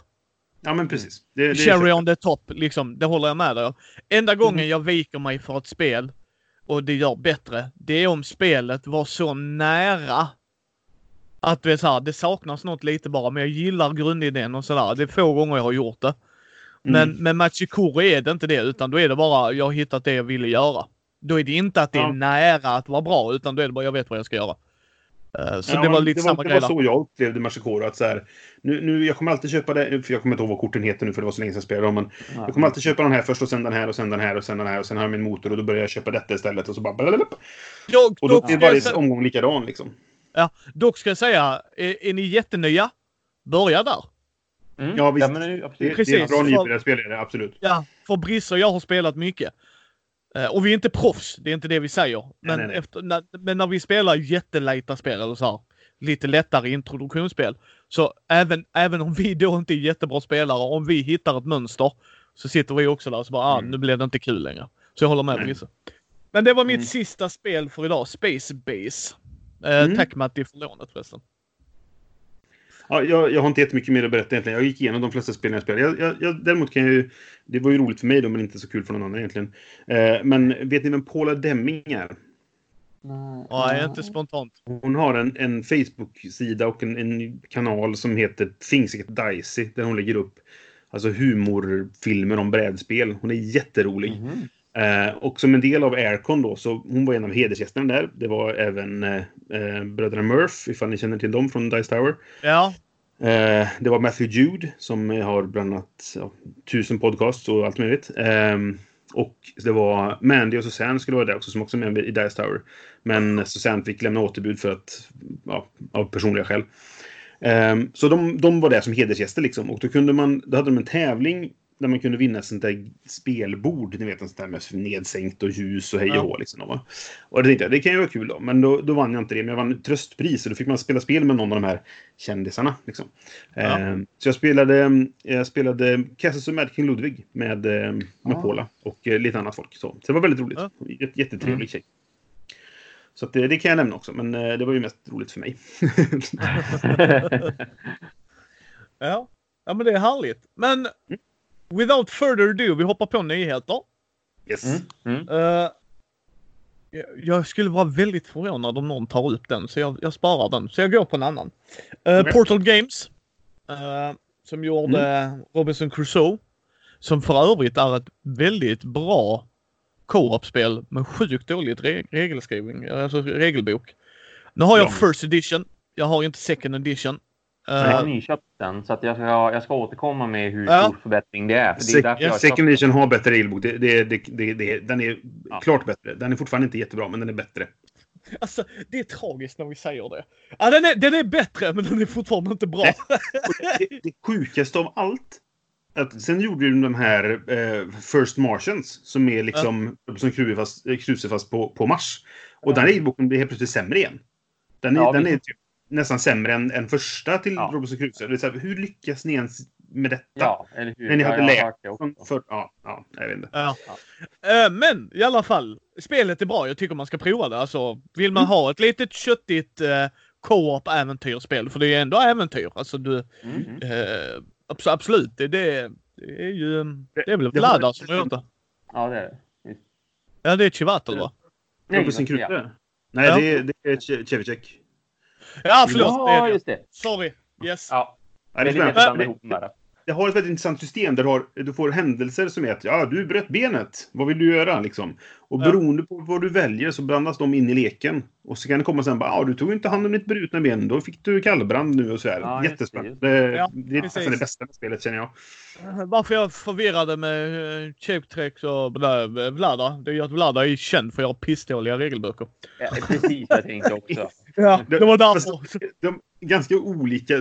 Ja, men precis. Det, det Cherry on the top, liksom. Det håller jag med dig Enda gången mm. jag viker mig för ett spel och det gör bättre, det är om spelet var så nära att det, är så här, det saknas något lite bara, men jag gillar grundidén och sådär. Det är få gånger jag har gjort det. Men mm. med Machikoro är det inte det, utan då är det bara jag har hittat det jag ville göra. Då är det inte att det är nära att vara bra, utan då är det bara jag vet vad jag ska göra. Uh, så ja, det var lite det var, samma grej. Det var så jag upplevde Machikoro. Att så här, nu, nu, jag kommer alltid köpa det, för jag kommer inte ihåg vad korten heter nu för det var så länge sedan jag spelade dem. Men ja. jag kommer alltid köpa den här först och sen den här och sen den här och sen den här och sen har jag min motor och då börjar jag köpa detta istället och så bara blablabla. Och då är varje omgång likadan liksom. Ja, dock ska jag säga, är, är ni jättenya, börja där. Mm. Ja, visst. Ja, men, det, Precis, det är bra nybörjarspelare, absolut. Ja, för Brisse och jag har spelat mycket. Uh, och vi är inte proffs, det är inte det vi säger. Men, nej, nej. Efter, när, men när vi spelar jättelejta spel eller så här, lite lättare introduktionsspel. Så även, även om vi då inte är jättebra spelare, om vi hittar ett mönster så sitter vi också där och så bara, ah, mm. nu blir det inte kul längre. Så jag håller med Brisse. Men det var mitt mm. sista spel för idag, Space Base. Eh, mm. Tack Matti för lånet förresten. Ja, jag, jag har inte jättemycket mer att berätta egentligen. Jag gick igenom de flesta spelen jag spelade. Jag, jag, jag, däremot kan jag ju... Det var ju roligt för mig då, men inte så kul för någon annan egentligen. Eh, men vet ni vem Paula Demming är? Nej, inte spontant. Hon har en, en Facebook-sida och en, en, kanal som heter Things Get Dicey. Där hon lägger upp alltså humorfilmer om brädspel. Hon är jätterolig. Mm -hmm. Eh, och som en del av Aircon då, så hon var en av hedersgästerna där. Det var även eh, eh, bröderna Murph, ifall ni känner till dem från Dice Tower. Ja. Eh, det var Matthew Jude som har bland annat ja, tusen podcasts och allt möjligt. Eh, och det var Mandy och Susanne skulle vara där också, som också är med i Dice Tower. Men Susanne fick lämna återbud för att, ja, av personliga skäl. Um, så de, de var där som hedersgäster liksom. Och då kunde man, då hade de en tävling där man kunde vinna sånt där spelbord, ni vet sånt där med nedsänkt och ljus och hej och hå. Liksom, va? Och det tänkte jag, det kan ju vara kul då. Men då, då vann jag inte det, men jag vann tröstpris och då fick man spela spel med någon av de här kändisarna. Liksom. Ja. Eh, så jag spelade, jag spelade Castles of Mad King Ludwig med, eh, med ja. Paula och eh, lite annat folk. Så, så det var väldigt roligt. Ja. Jättetrevlig mm. tjej. Så det, det, kan jag nämna också, men eh, det var ju mest roligt för mig. ja. ja, men det är härligt. Men mm without further ado, vi hoppar på nyheter. Yes. Mm. Mm. Uh, jag skulle vara väldigt förvånad om någon tar upp den, så jag, jag sparar den. Så jag går på en annan. Uh, okay. Portal Games. Uh, som gjorde mm. Robinson Crusoe. Som för övrigt är ett väldigt bra co-op-spel med sjukt dåligt re regelskrivning, alltså regelbok. Nu har jag ja. first edition. Jag har inte second edition. Jag har nyköpt den, så att jag, ska, jag ska återkomma med hur ja. stor förbättring det är. För det är Se Second Edition har bättre regelbok. Det, det, det, det, den är ja. klart bättre. Den är fortfarande inte jättebra, men den är bättre. Alltså, det är tragiskt när vi säger det. Ja, den, är, den är bättre, men den är fortfarande inte bra. Det, det, sjukaste av allt att sen gjorde de de här eh, First Martians som är liksom ja. som krusar fast, på, på Mars. Och ja. den regelboken blir helt plötsligt sämre igen. Den är, ja, den är typ nästan sämre än, än första till ja. Robinson Crusoe. Det är så här, hur lyckas ni ens med detta? Ja, eller hur? När ni hade lärt det för, ja, ja, jag vet inte. Ja. Ja. Uh, men i alla fall, spelet är bra. Jag tycker man ska prova det. Alltså, vill man mm. ha ett litet köttigt uh, co-op äventyrsspel, för det är ju ändå äventyr. Alltså du, mm. uh, absolut, det, det, är ju, det är väl Vlada som har gjort det. Ja, det är det. Ja, det är Chivatel va? Robinson Crusoe? Nej, Ja. det, är- det är Che- Chevicek. Ja, förlåt. det Ja, det. just det. Sorry. Yes. Ja, Ja, det det, är spännande. blanda ihop de där. det har ett väldigt intressant system där du, har, du får händelser som är att ja, du bröt benet. Vad vill du göra? Liksom. Och beroende på vad du väljer så blandas de in i leken. Och så kan det komma sen bara, ja, du tog inte hand om ditt brutna ben. Då fick du kallbrand nu och så här. Ja, just det, Jättespännande. Det, Ja, det är nästan det bästa med spelet känner jag. Varför jag förvirrade med uh, Chapetrex och Bla- Vlada, det är ju att Vlada är känd för att göra pissdåliga regelböcker. Ja, precis vad jag tänkte också. Ja, det var Fast därför. De är ganska olika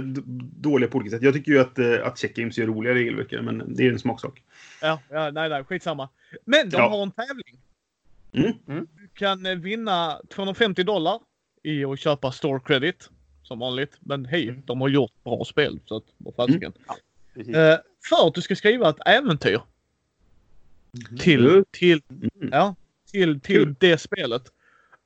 dåliga på olika sätt. Jag tycker ju att, eh, att Check Games gör roliga regelböcker, men det är en smaksak. Ja, ja, nej, nej, skitsamma. Men de Ja. har en tävling. Mm. Mm. Du kan eh, vinna 250 dollar i att köpa store credit. Som vanligt. Men hej, Mm. de har gjort bra spel. Så att, vad fasiken. Precis. Eh, för att du ska skriva ett äventyr. Till, Mm. till, Mm. ja, till, till det spelet.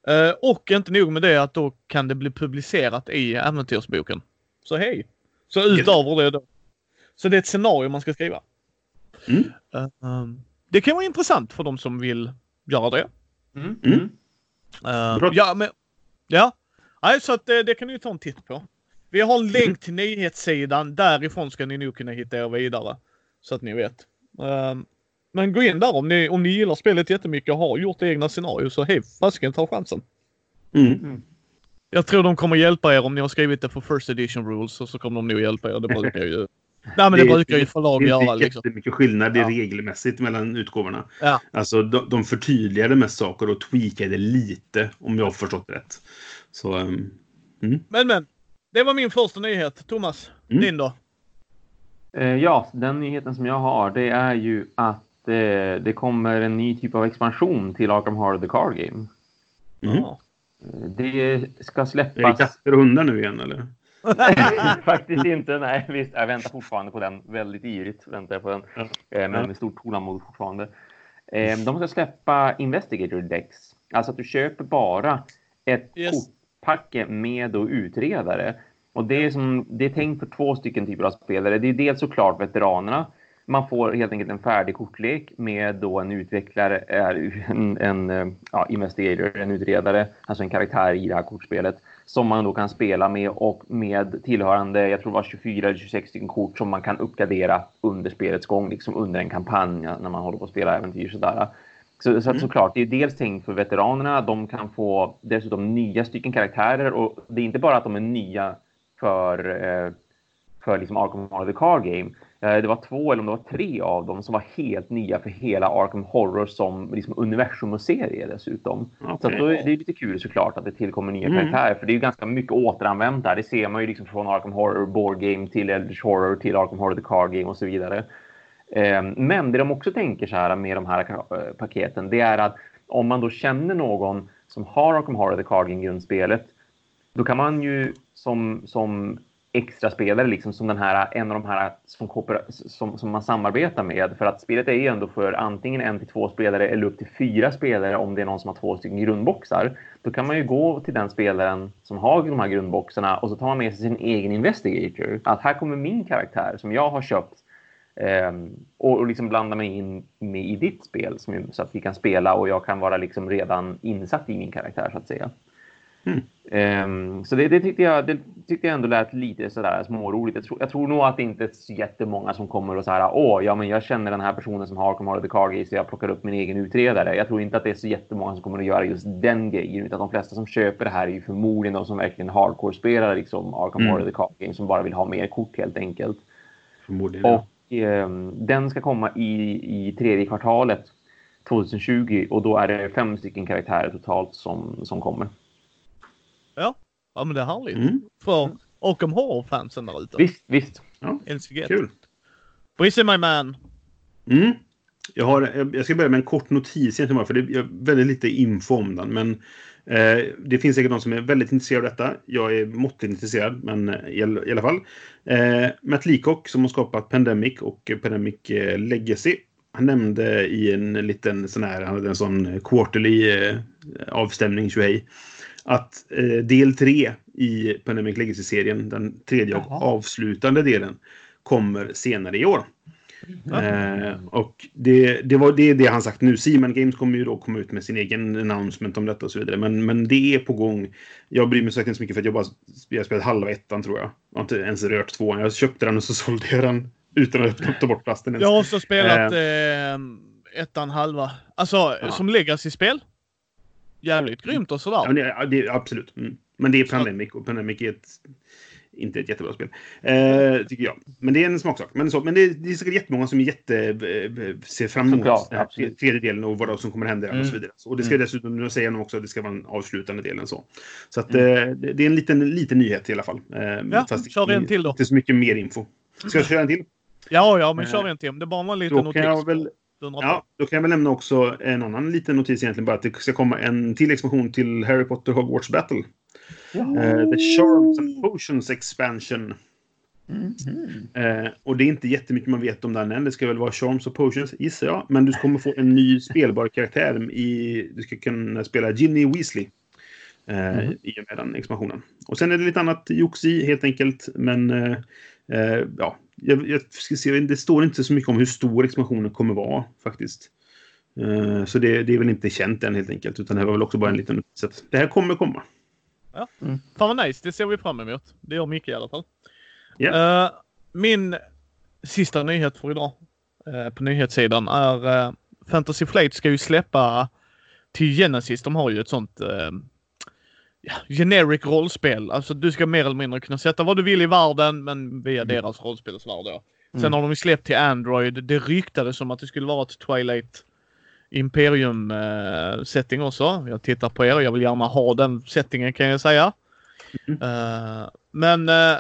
Eh, och inte nog med det att då kan det bli publicerat i äventyrsboken. Så hej. Så utöver det då. Så det är ett scenario man ska skriva. Mm. Eh, um, det kan vara intressant för de som vill göra det. Mm. Mm. Eh, ja, men, ja. Nej, så att, eh, det kan ni ta en titt på. Vi har en länk till nyhetssidan. Därifrån ska ni nog kunna hitta er vidare. Så att ni vet. Eh, men gå in där om ni, om ni gillar spelet jättemycket och har gjort egna scenarier så hej, fasiken ta chansen. Mm. Jag tror de kommer hjälpa er om ni har skrivit det för first edition rules och så kommer de nog hjälpa er. Det brukar ju... Nej men det, Det brukar ju förlag Det är göra liksom. jättemycket skillnad Ja. regelmässigt mellan utgåvorna. Ja. Alltså, de, de förtydligade mest saker och tweakade lite, om jag har förstått rätt. Så, ehm, Men men. Det var min första nyhet. Thomas, Mm. din då? Eh, Ja, den nyheten som jag har det är ju att eh, det kommer en ny typ av expansion till Arkham Horror The Card Game. mm. Ja. Det ska Är det släppas... katter och hundar nu igen, eller? Faktiskt inte, nej. Visst, jag väntar fortfarande på den. Väldigt ivrigt väntar jag på den. Ja. Eh, Men med stort tålamod fortfarande. Eh, De ska släppa Investigator Decks. Alltså att du köper bara ett Yes. kortpacke med då utredare. Och det är, som, det är tänkt för två stycken typer av spelare. Det är dels såklart veteranerna. Man får helt enkelt en färdig kortlek med då en utvecklare, en, en ja, investigator, en utredare, alltså en karaktär i det här kortspelet som man då kan spela med och med tillhörande, jag tror det var 24 eller 26 stycken kort som man kan uppgradera under spelets gång, liksom under en kampanj när man håller på att spela äventyr sådär. Så, så att såklart, det är dels tänkt för veteranerna, de kan få dessutom nya stycken karaktärer och det är inte bara att de är nya för, eh, för liksom Arkham Horror The Card Game. Eh, det var två eller om det var tre av dem som var helt nya för hela Arkham Horror som liksom universum och serie dessutom. Så att Okej. då, är det är lite kul såklart att det tillkommer nya Mm. karaktärer. För det är ju ganska mycket återanvänt där. Det ser man ju liksom från Arkham Horror Board Game till Eldritch Horror till Arkham Horror The Card Game och så vidare. Eh, Men det de också tänker så här med de här eh, paketen, det är att om man då känner någon som har Arkham Horror The Card Game grundspelet, då kan man ju som, som extra spelare, liksom som den här, en av de här som, som, som man samarbetar med. För att spelet är ju ändå för antingen en till två spelare eller upp till fyra spelare om det är någon som har två stycken grundboxar. Då kan man ju gå till den spelaren som har de här grundboxarna och så tar man med sig sin egen investigator. Att här kommer min karaktär som jag har köpt eh, och, och liksom blanda mig in med i ditt spel som, så att vi kan spela och jag kan vara liksom redan insatt i min karaktär så att säga. Mm. Ehm, så det, det, tyckte jag, det tyckte jag ändå lät lite sådär småroligt. Jag tror, jag tror nog att det inte är så jättemånga som kommer och så här, åh, ja men jag känner den här personen som har Horror The Game så jag plockar upp min egen utredare. Jag tror inte att det är så jättemånga som kommer att göra just den grejen utan de flesta som köper det här är ju förmodligen de som verkligen hardcore-spelar liksom Arkham Mm. The Card Game som bara vill ha mer kort helt enkelt. Förmodligen. Och ehm, den ska komma i, i tredje kvartalet 2020 och då är det fem stycken karaktärer totalt som, som kommer. Ja, men det är härligt. Mm. För Arkham Horror-fansen där ute. Visst, visst. NCG. Kul. Brizzy my man. Mm. Jag, har, jag- ska börja med en kort notis egentligen för det är väldigt lite info om den. Men eh, det finns säkert någon som är väldigt intresserad av detta. Jag är måttligt intresserad, men eh, i, i alla fall. Eh, Matt Leacock som har skapat Pandemic och eh, Pandemic eh, Legacy. Han nämnde i en liten sån här, han hade en sån quarterly eh, avstämning, tjohej. Att eh, del 3 i Pandemic Legacy-serien, den tredje och avslutande delen, kommer senare i år. Eh, och det, det, var, det är det han sagt nu. Seaman Games kommer ju då komma ut med sin egen announcement om detta och så vidare. Men, men det är på gång. Jag bryr mig säkert inte så mycket för att jag bara jag har spelat halva ettan tror jag. Jag har inte ens rört tvåan. Jag köpte den och så sålde jag den utan att ta bort plasten. Ens. Jag har också spelat eh, ettan halva. Alltså Ja. som legacy-spel. Jävligt grymt och sådär. Ja, det, det, absolut. Mm. Men det är Pandemic och Pandemic är ett, inte ett jättebra spel. Eh, tycker jag. Men det är en smaksak. Men, så, men det, det är säkert jättemånga som är jätte, eh, ser fram emot Såklart, den här absolut. tredje delen och vad som kommer hända Mm. och så vidare. Och det ska Mm. dessutom, nu säger de också att det ska vara en avslutande delen så. Så att Mm. eh, det, det är en liten, liten nyhet i alla fall. Eh, Ja, fast kör en till då. Inte så mycket mer info. Ska jag köra en till? Ja, ja, men Eh, kör en till. Det bara var en liten notis. Ja, då kan jag väl nämna också en annan liten notis egentligen bara att det ska komma en till expansion till Harry Potter Hogwarts Battle. Eh, The Charms and Potions Expansion. Mhm. Eh, och det är inte jättemycket man vet om den än. Det ska väl vara Charms och Potions gissar jag. Men du kommer få en ny spelbar karaktär. I, du ska kunna spela Ginny Weasley. Eh, Mhm. I och med den expansionen. Och sen är det lite annat jox i helt enkelt. Men ja, jag, jag ska se, det står inte så mycket om hur stor expansionen kommer vara faktiskt. Eh, så det, det är väl inte känt än helt enkelt. Utan det här var väl också bara en liten... Så att det här kommer komma. Fan vad nice, det ser vi fram emot. Det gör mycket i alla fall. Ja. Eh, min sista nyhet för idag eh, på nyhetssidan är uh, Fantasy Flight ska ju släppa till Genesis. De har ju ett sånt eh, ja, generic rollspel. Alltså du ska mer eller mindre kunna sätta vad du vill i världen men via deras rollspelsvärld då. Sen Mm. har de ju släppt till Android. Det ryktades som att det skulle vara ett Twilight Imperium eh, setting också. Jag tittar på er. Jag vill gärna ha den settingen kan jag säga. Mm. Eh, men eh,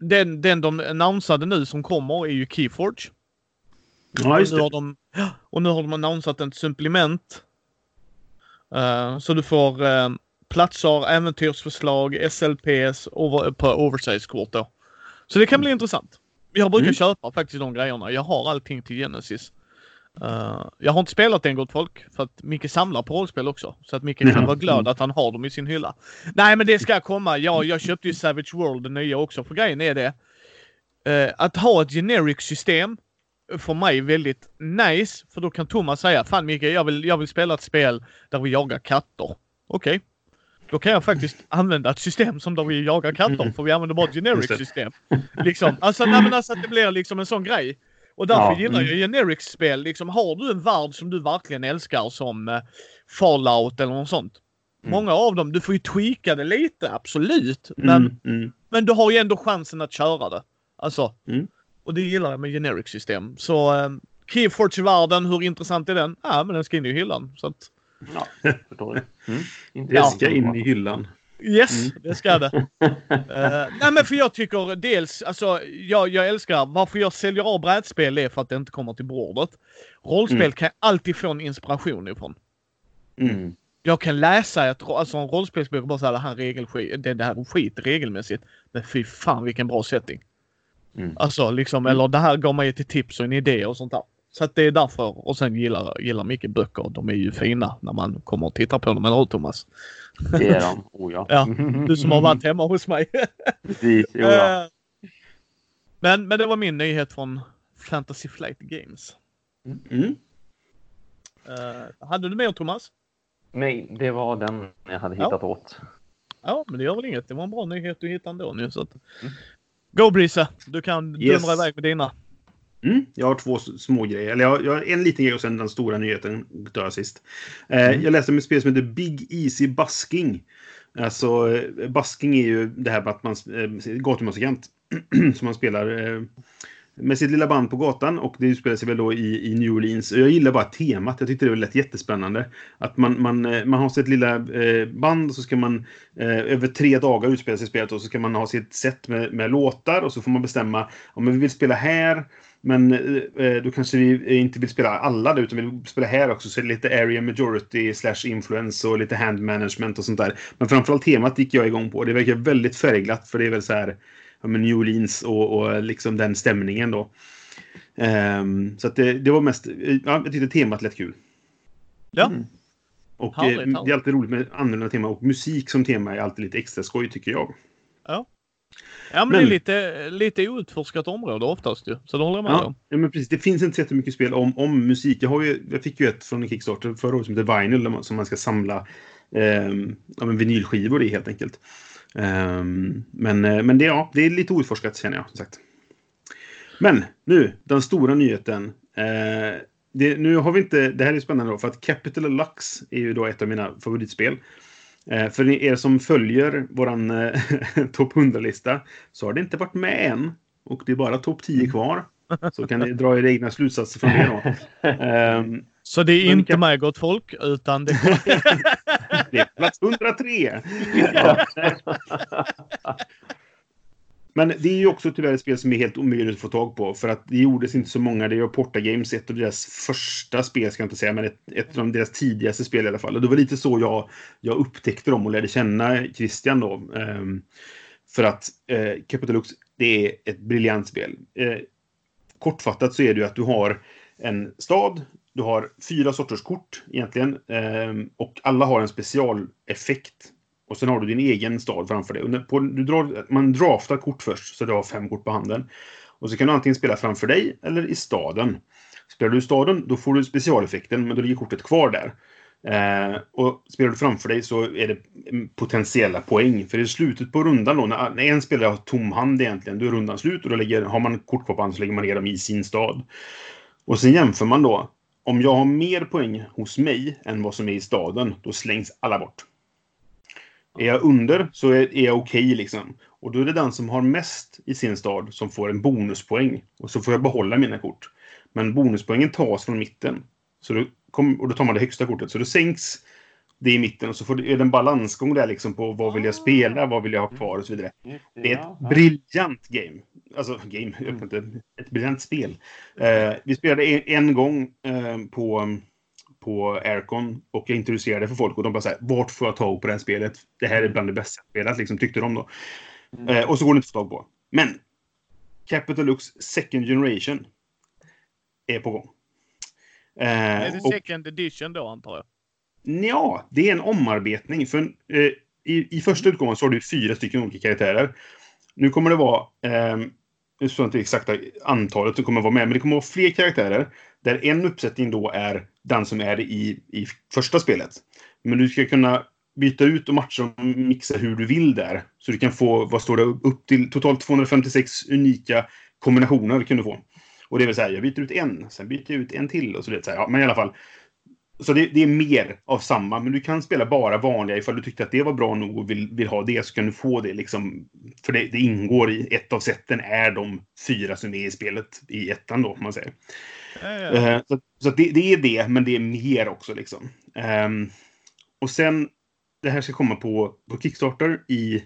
den, den de annonsade nu som kommer är ju Keyforge. Ja, just och, nu har det. de, och nu har de annonsat ett supplement. Eh, så du får platser, äventyrsförslag, SLPS over, på oversize-kort då. Så det kan bli intressant. Jag brukar Mm. köpa faktiskt de grejerna. Jag har allting till Genesis. Eh, jag har inte spelat den gott folk för att Micke samlar på rollspel också. Så att Micke kan Ja. vara glad att han har dem i sin hylla. Nej men det ska komma. Ja, jag köpte ju Savage World, den nya också. För grejen är det. eh, att ha ett generic system för mig väldigt nice. För då kan Thomas säga Fan Micke, jag vill, jag vill spela ett spel där vi jagar katter. Okej. Då kan jag faktiskt använda ett system som där vi jagar katter. För vi använder bara ett generic system. Liksom. Alltså, nej, men alltså att det blir liksom en sån grej. Och därför Ja, gillar mm. jag generic-spel. Liksom, har du en värld som du verkligen älskar som eh, Fallout eller något sånt. Mm. Många av dem, du får ju tweaka det lite, absolut. Men, Mm, mm. men du har ju ändå chansen att köra det. Alltså. Mm. Och det gillar jag med generic system. Så eh, Keyforge-världen, hur intressant är den? Ja, men den ska in i hyllan. Så att, Ja, förstår det. Mm. Det ska in i hyllan. yes, Mm. det ska det. Eh, nej men för jag tycker dels, alltså jag, jag älskar, varför jag säljer av brädspel är för att det inte kommer till bordet. Rollspel Mm. kan jag alltid få en inspiration ifrån. Mm. Jag kan läsa ett, alltså en rollspelsbok och bara säga det här, regelskit, det, det här är skit regelmässigt. Men fy fan vilken bra setting. Mm. Alltså liksom, eller det här gav mig ett tips och en idé och sånt där. Så att det är därför. Och sen gillar, gillar mycket böcker. De är ju fina när man kommer och tittar på dem, eller hur Thomas? Det är de. Oh, ja. Ja, Du som har varit hemma hos mig. Precis. Jo, ja. Eh, men, men det var min nyhet från Fantasy Flight Games. Mm. Eh, hade du mer Thomas? Nej, det var den jag hade Ja. hittat åt. Ja, men det gör väl inget. Det var en bra nyhet du hittade ändå nu. Så att... Mm. Go Brisa! Du kan Yes. dundra iväg med dina. Mm, jag har två små grejer. Eller jag, jag har en liten grej och sen den stora nyheten jag sist. Eh, Mm. Jag läste om ett spel som heter Big Easy Busking. Alltså, eh, busking är ju det här med att man... Eh, gatumusikant. som man spelar eh, med sitt lilla band på gatan. Och det utspelar sig väl då i, i New Orleans. Jag gillar bara temat. Jag tyckte det lät jättespännande. Att man, man, eh, man har sitt lilla eh, band och så ska man eh, över tre dagar utspela sig i spelet. Och så ska man ha sitt set med, med låtar. Och så får man bestämma om vi vill spela här. Men eh, då kanske vi inte vill spela alla där, utan vi vill spela här också. Så är det lite area majority slash influence och lite hand management och sånt där. Men framförallt temat gick jag igång på. Det verkar väldigt färgglatt för det är väl så här ja, men New Orleans och, och liksom den stämningen då. Ehm, så att det, det var mest, ja, jag tyckte temat lät kul. Ja. Mm. Och Härligt, eh, det är alltid roligt med annorlunda tema och musik som tema är alltid lite extra skoj tycker jag. Ja. Ja, men, men, det är lite, lite outforskat område oftast ju. Så det håller jag med ja, om. Ja, men precis. Det finns inte så mycket spel om, om musik. Jag, ju, jag fick ju ett från en Kickstarter förra året som heter Vinyl som man ska samla eh, en vinylskivor i helt enkelt. Eh, men men det, ja, det är lite outforskat känner jag. Som sagt. Men nu, den stora nyheten. Eh, det, nu har vi inte, det här är spännande då, för att Capital Lux är ju då ett av mina favoritspel. Eh, för er som följer våran eh, topp 100-lista så har det inte varit med än. Och det är bara topp 10 kvar. Så kan ni dra era egna slutsatser från det då. Um, så det är inte kan... med gott folk, utan det... det är plats 103! Men det är ju också tyvärr ett spel som är helt omöjligt att få tag på. För att det gjordes inte så många. Det är Porta Games, ett av deras första spel ska jag inte säga, men ett, ett av deras tidigaste spel i alla fall. Och det var lite så jag, jag upptäckte dem och lärde känna Christian då. Um, för att eh, uh, Capitalux, det är ett briljant spel. Uh, kortfattat så är det ju att du har en stad, du har fyra sorters kort egentligen. Um, och alla har en specialeffekt och sen har du din egen stad framför dig. På, du drar, man draftar kort först, så du har fem kort på handen. Och så kan du antingen spela framför dig eller i staden. Spelar du i staden, då får du specialeffekten, men då ligger kortet kvar där. Eh, och spelar du framför dig så är det potentiella poäng. För i slutet på rundan då, när, när en spelare har tom hand egentligen, då är rundan slut och då lägger, har man kort kvar på hand så lägger man ner dem i sin stad. Och sen jämför man då. Om jag har mer poäng hos mig än vad som är i staden, då slängs alla bort. Är jag under så är, är jag okej okay, liksom. Och då är det den som har mest i sin stad som får en bonuspoäng. Och så får jag behålla mina kort. Men bonuspoängen tas från mitten. Så då kom, och då tar man det högsta kortet. Så då sänks det i mitten och så får, är det en balansgång där liksom på vad vill jag spela, vad vill jag ha kvar och så vidare. Det är ett briljant game. Alltså, game, jag vet inte. Ett briljant spel. Eh, vi spelade en, en gång eh, på på Aircon och jag introducerade för folk och de bara såhär, vart får jag tag på det här spelet? Det här är bland det bästa spelet, liksom, tyckte de då. Mm. Eh, och så går det inte att få tag på. Men Capital Lux Second Generation är på gång. Eh, är det second edition då antar jag? Ja, det är en omarbetning. För eh, i, i första utgåvan så har du fyra stycken olika karaktärer. Nu kommer det vara, eh, nu står inte exakta antalet som kommer vara med, men det kommer vara fler karaktärer. Där en uppsättning då är den som är i, i första spelet. Men du ska kunna byta ut och matcha och mixa hur du vill där. Så du kan få, vad står det, upp till totalt 256 unika kombinationer kan du få. Och det vill säga, jag byter ut en, sen byter jag ut en till och så vidare. Ja, men i alla fall. Så det, det, är mer av samma, men du kan spela bara vanliga. Ifall du tyckte att det var bra nog och vill, vill ha det så kan du få det. Liksom, för det, det ingår i ett av sätten är de fyra som är i spelet i ettan då, om man säger. Uh, så så det, det, är det, men det är mer också. Liksom. Um, och sen, det här ska komma på, på Kickstarter i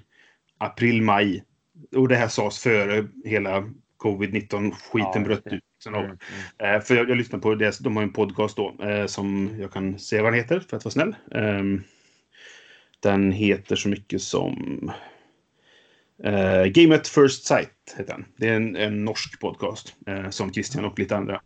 april, maj. Och det här sades före hela covid-19-skiten ja, bröt ut. Liksom mm, mm. Uh, för jag, jag lyssnade på det, de har en podcast då uh, som jag kan säga vad den heter för att vara snäll. Um, den heter så mycket som uh, Game at First Sight. Heter den. Det är en, en norsk podcast uh, som Christian och lite andra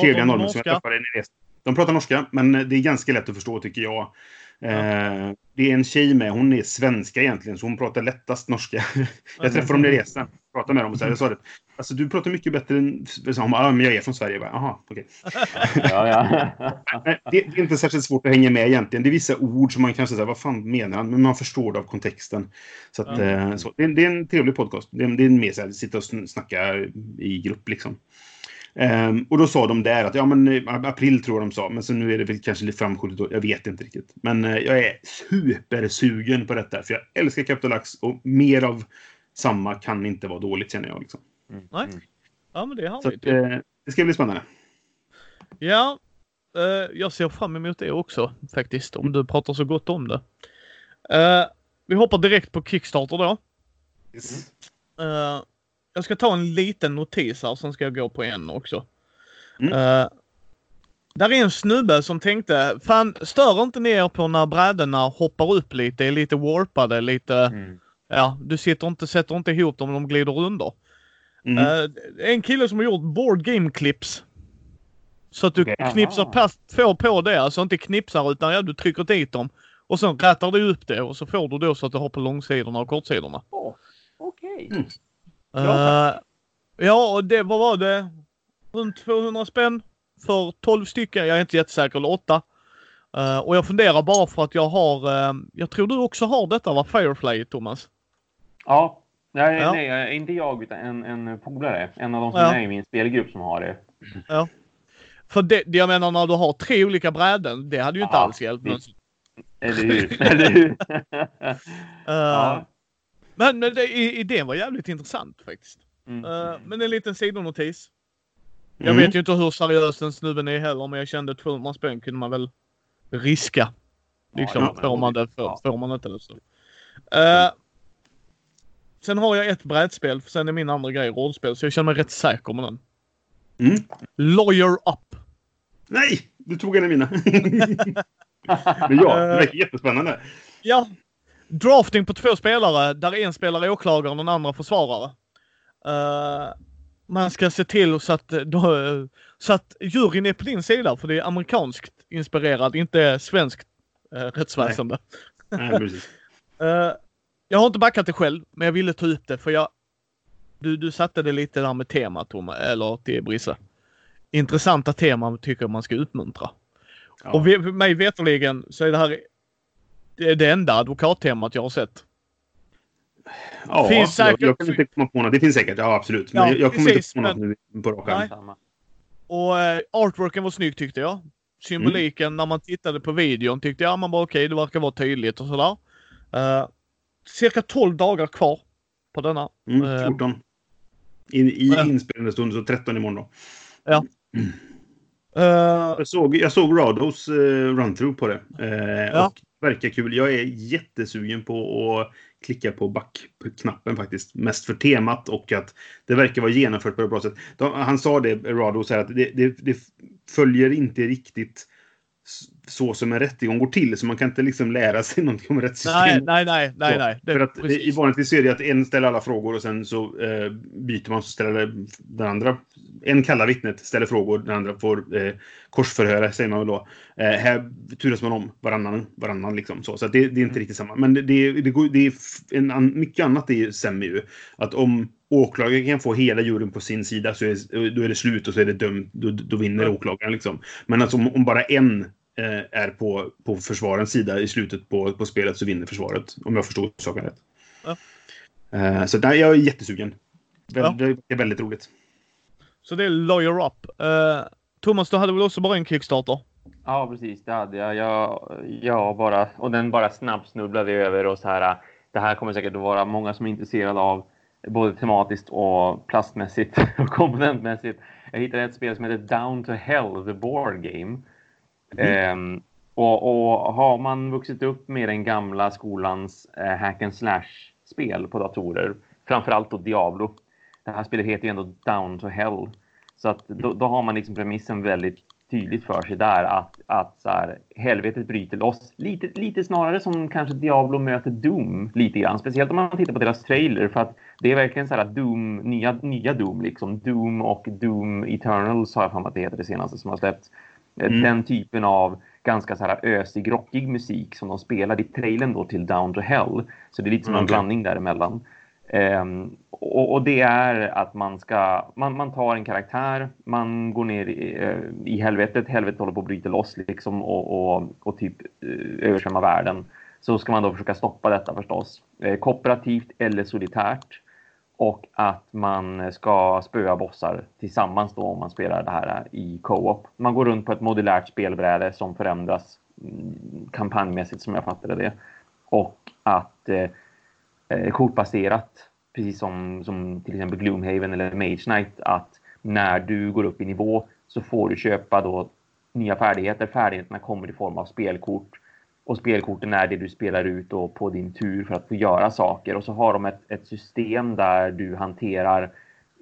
trevliga norrmän som jag träffade i resan. De pratar norska, men det är ganska lätt att förstå tycker jag. Ja. Eh, det är en tjej med, hon är svenska egentligen, så hon pratar lättast norska. jag träffade dem i resan, pratade med dem och så här, jag sa det. Alltså du pratar mycket bättre än... Hon bara, men jag är från Sverige. Jaha, okej. Okay. ja, ja. det, det, är inte särskilt svårt att hänga med egentligen. Det är vissa ord som man kanske säger, vad fan menar han? Men man förstår det av kontexten. Så, att, mm. så det, det, är en trevlig podcast. Det är, det är mer så här, sitta och snacka i grupp liksom. Um, och då sa de där att ja, men eh, april tror de sa, men så nu är det väl kanske lite framskjutet. Jag vet inte riktigt. Men uh, jag är supersugen på detta, för jag älskar Capitalax och mer av samma kan inte vara dåligt känner jag. Liksom. Mm. Nej. Ja, men det härligt. Så, uh, det ska bli spännande. Ja, uh, jag ser fram emot det också faktiskt, om du pratar så gott om det. vi hoppar direkt på Kickstarter då. Yes. Jag ska ta en liten notis här, sen ska jag gå på en också. Mm. Uh, där är en snubbe som tänkte, fan stör inte ni er på när brädorna hoppar upp lite, är lite warpade, lite... Mm. Ja, du sitter inte, sätter inte ihop dem, de glider under. Mm. Uh, en kille som har gjort board game clips. Så att du okay. knipsar pass, får på det, alltså inte knipsar utan ja, du trycker dit dem. Och sen rätar du upp det och så får du då så att du har på långsidorna och kortsidorna. Oh. Okej. Okej. Mm. Eh, ja, och det, vad var det? Runt 200 spänn för 12 stycken. Jag är inte jättesäker, eller 8. Eh, och jag funderar bara för att jag har, eh, jag tror du också har detta va? Firefly Thomas? Ja. Nej, Ja. nej, inte jag utan en, en polare. En av de som Ja. är i min spelgrupp som har det. För det, det jag menar när du har tre olika bräden, det hade ju inte Ja, alls hjälpt. Men, Eller hur? Eller hur? eh, ja. Men, men det, i- idén var jävligt intressant faktiskt. Mm. Eh, men en liten sidonotis. Jag Mm. vet ju inte hur seriös den snubben är heller, men jag kände att 200 spänn kunde man väl riska. Liksom, Ja, ja, får, man det, får, ja. får man inte det så. Eh, sen har jag ett brädspel, för sen är min andra grej rollspel, så jag känner mig rätt säker med den. Mm. Lawyer Up. Nej! Du tog en av mina. Men ja, det verkar jättespännande. Ja. Drafting på två spelare, där en spelar är åklagare och den andra försvarare. Eh, man ska se till så att, då, så att juryn är på din sida, för det är amerikanskt inspirerat, inte svenskt uh, rättsväsende. Nej, precis. Eh, jag har inte backat det själv, men jag ville ta upp det för jag... Du, du satte det lite där med temat, Tom, eller till Brisse. Intressanta teman tycker jag man ska uppmuntra. Ja. Och ve- mig veterligen så är det här det, är det enda advokattemat jag har sett. Ja, Finns jag, säkert- jag kan inte komma på något. Det finns säkert, ja absolut. Men Ja, jag, jag kommer precis, inte på något nu på rak arm. Och eh, artworken var snygg tyckte jag. Symboliken när man tittade på videon tyckte jag man bara okej, det verkar vara tydligt och sådär. Uh, cirka 12 dagar kvar på denna. Mm, Eh, 14. I, i Ja. inspelande stund, så 13 imorgon då. Eh, Jag såg, jag såg Rados eh, run-through på det. Eh, Ja. Och verkar kul. Jag är jättesugen på att klicka på backknappen faktiskt. Mest för temat och att det verkar vara genomfört på ett bra sätt. De, han sa det, Rado, så här, att det, det, det följer inte riktigt så som en rättegång går till. Så man kan inte liksom lära sig någonting om rättssystemet. nej, nej, nej, nej, Så, nej. Det, för att precis. i vanligtvis är det att en ställer alla frågor och sen så eh, byter man så ställer den andra. En kallar vittnet, ställer frågor, den andra får eh, korsförhöra säger man väl då. Eh, här turas man om varannan, varannan liksom så. Så det, det är Mm. inte riktigt samma. Men det, det, det, går, det är en, an- mycket annat stämmer ju. Att om åklagaren kan få hela juryn på sin sida så är, då är det slut och så är det dömt. Då, då vinner Ja. åklagaren liksom. Men alltså om, om bara en är på, på försvarens sida i slutet på, på spelet så vinner försvaret. Om jag förstår saken rätt. Ja. Eh, så där, jag är jättesugen. Väl, Ja. Det är väldigt roligt. Så det är Lawyer Up. Eh, Thomas, du hade väl också bara en Kickstarter? Ja, precis. Det hade jag. jag. Jag bara, och den bara snabbsnubblade över och så här. Det här kommer säkert att vara många som är intresserade av både tematiskt och plastmässigt och komponentmässigt. Jag hittade ett spel som heter Down to Hell, the board game. Mm. Ehm, och, och har man vuxit upp med den gamla skolans eh, hack and slash-spel på datorer, framförallt då Diablo. Det här spelet heter ju ändå Down to Hell. Så att då, då har man liksom premissen väldigt tydligt för sig där att, att så här, helvetet bryter loss. Lite, lite snarare som kanske Diablo möter Doom lite grann. Speciellt om man tittar på deras trailer för att det är verkligen så här att Doom, nya, nya Doom liksom. Doom och Doom Eternals har jag för mig att det heter det senaste som har släppts. Eh, Mm. Den typen av ganska så här ösig, rockig musik som de spelar i trailern då till Down to Hell. Så det är lite som en Okej. blandning däremellan. Ehm, och, och det är att man ska, man, man tar en karaktär, man går ner i, eh, i helvetet, helvetet håller på att bryta loss liksom och, och, och typ eh, översvämma världen. Så ska man då försöka stoppa detta förstås. Eh, kooperativt eller solitärt. Och att man ska spöa bossar tillsammans då om man spelar det här i co-op. Man går runt på ett modulärt spelbräde som förändras mm, kampanjmässigt som jag fattade det. Och att eh, eh, kortbaserat, precis som, som till exempel Gloomhaven eller Mage Knight, att när du går upp i nivå så får du köpa då nya färdigheter. Färdigheterna kommer i form av spelkort och spelkorten är det du spelar ut då på din tur för att få göra saker. Och så har de ett, ett system där du hanterar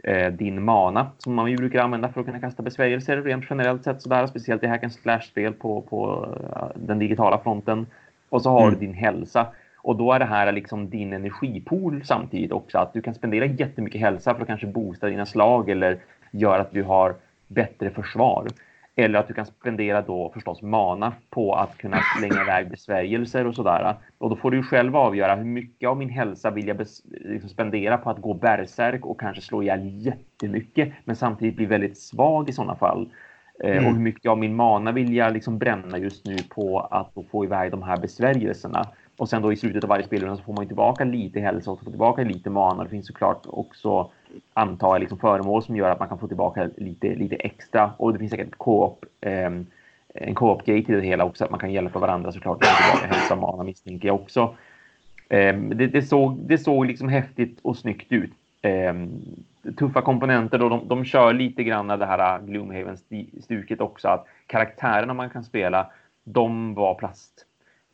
eh, din mana som man ju brukar använda för att kunna kasta besvärjelser rent generellt sett sådär, speciellt i hack and slash-spel på, på eh, den digitala fronten. Och så har Mm. du din hälsa. Och då är det här liksom din energipool samtidigt också. Att du kan spendera jättemycket hälsa för att kanske boosta dina slag eller göra att du har bättre försvar. Eller att du kan spendera då förstås mana på att kunna slänga iväg besvärjelser och sådär. Och då får du själv avgöra hur mycket av min hälsa vill jag liksom spendera på att gå bärsärk och kanske slå ihjäl jättemycket, men samtidigt bli väldigt svag i sådana fall. Mm. Och hur mycket av min mana vill jag liksom bränna just nu på att få iväg de här besvärjelserna. Och sen då i slutet av varje spelrunda så får man tillbaka lite hälsa och får tillbaka lite mana. Det finns såklart också antar jag liksom föremål som gör att man kan få tillbaka lite, lite extra. Och det finns säkert co-op, eh, en co-op-gate i det hela också, att man kan hjälpa varandra såklart. Och tillbaka hälsa och mana misstänker jag också. Eh, det, det, såg, det såg liksom häftigt och snyggt ut. Eh, tuffa komponenter då de, de kör lite grann det här äh, Gloomhaven-stuket också. Att karaktärerna man kan spela, de var plast.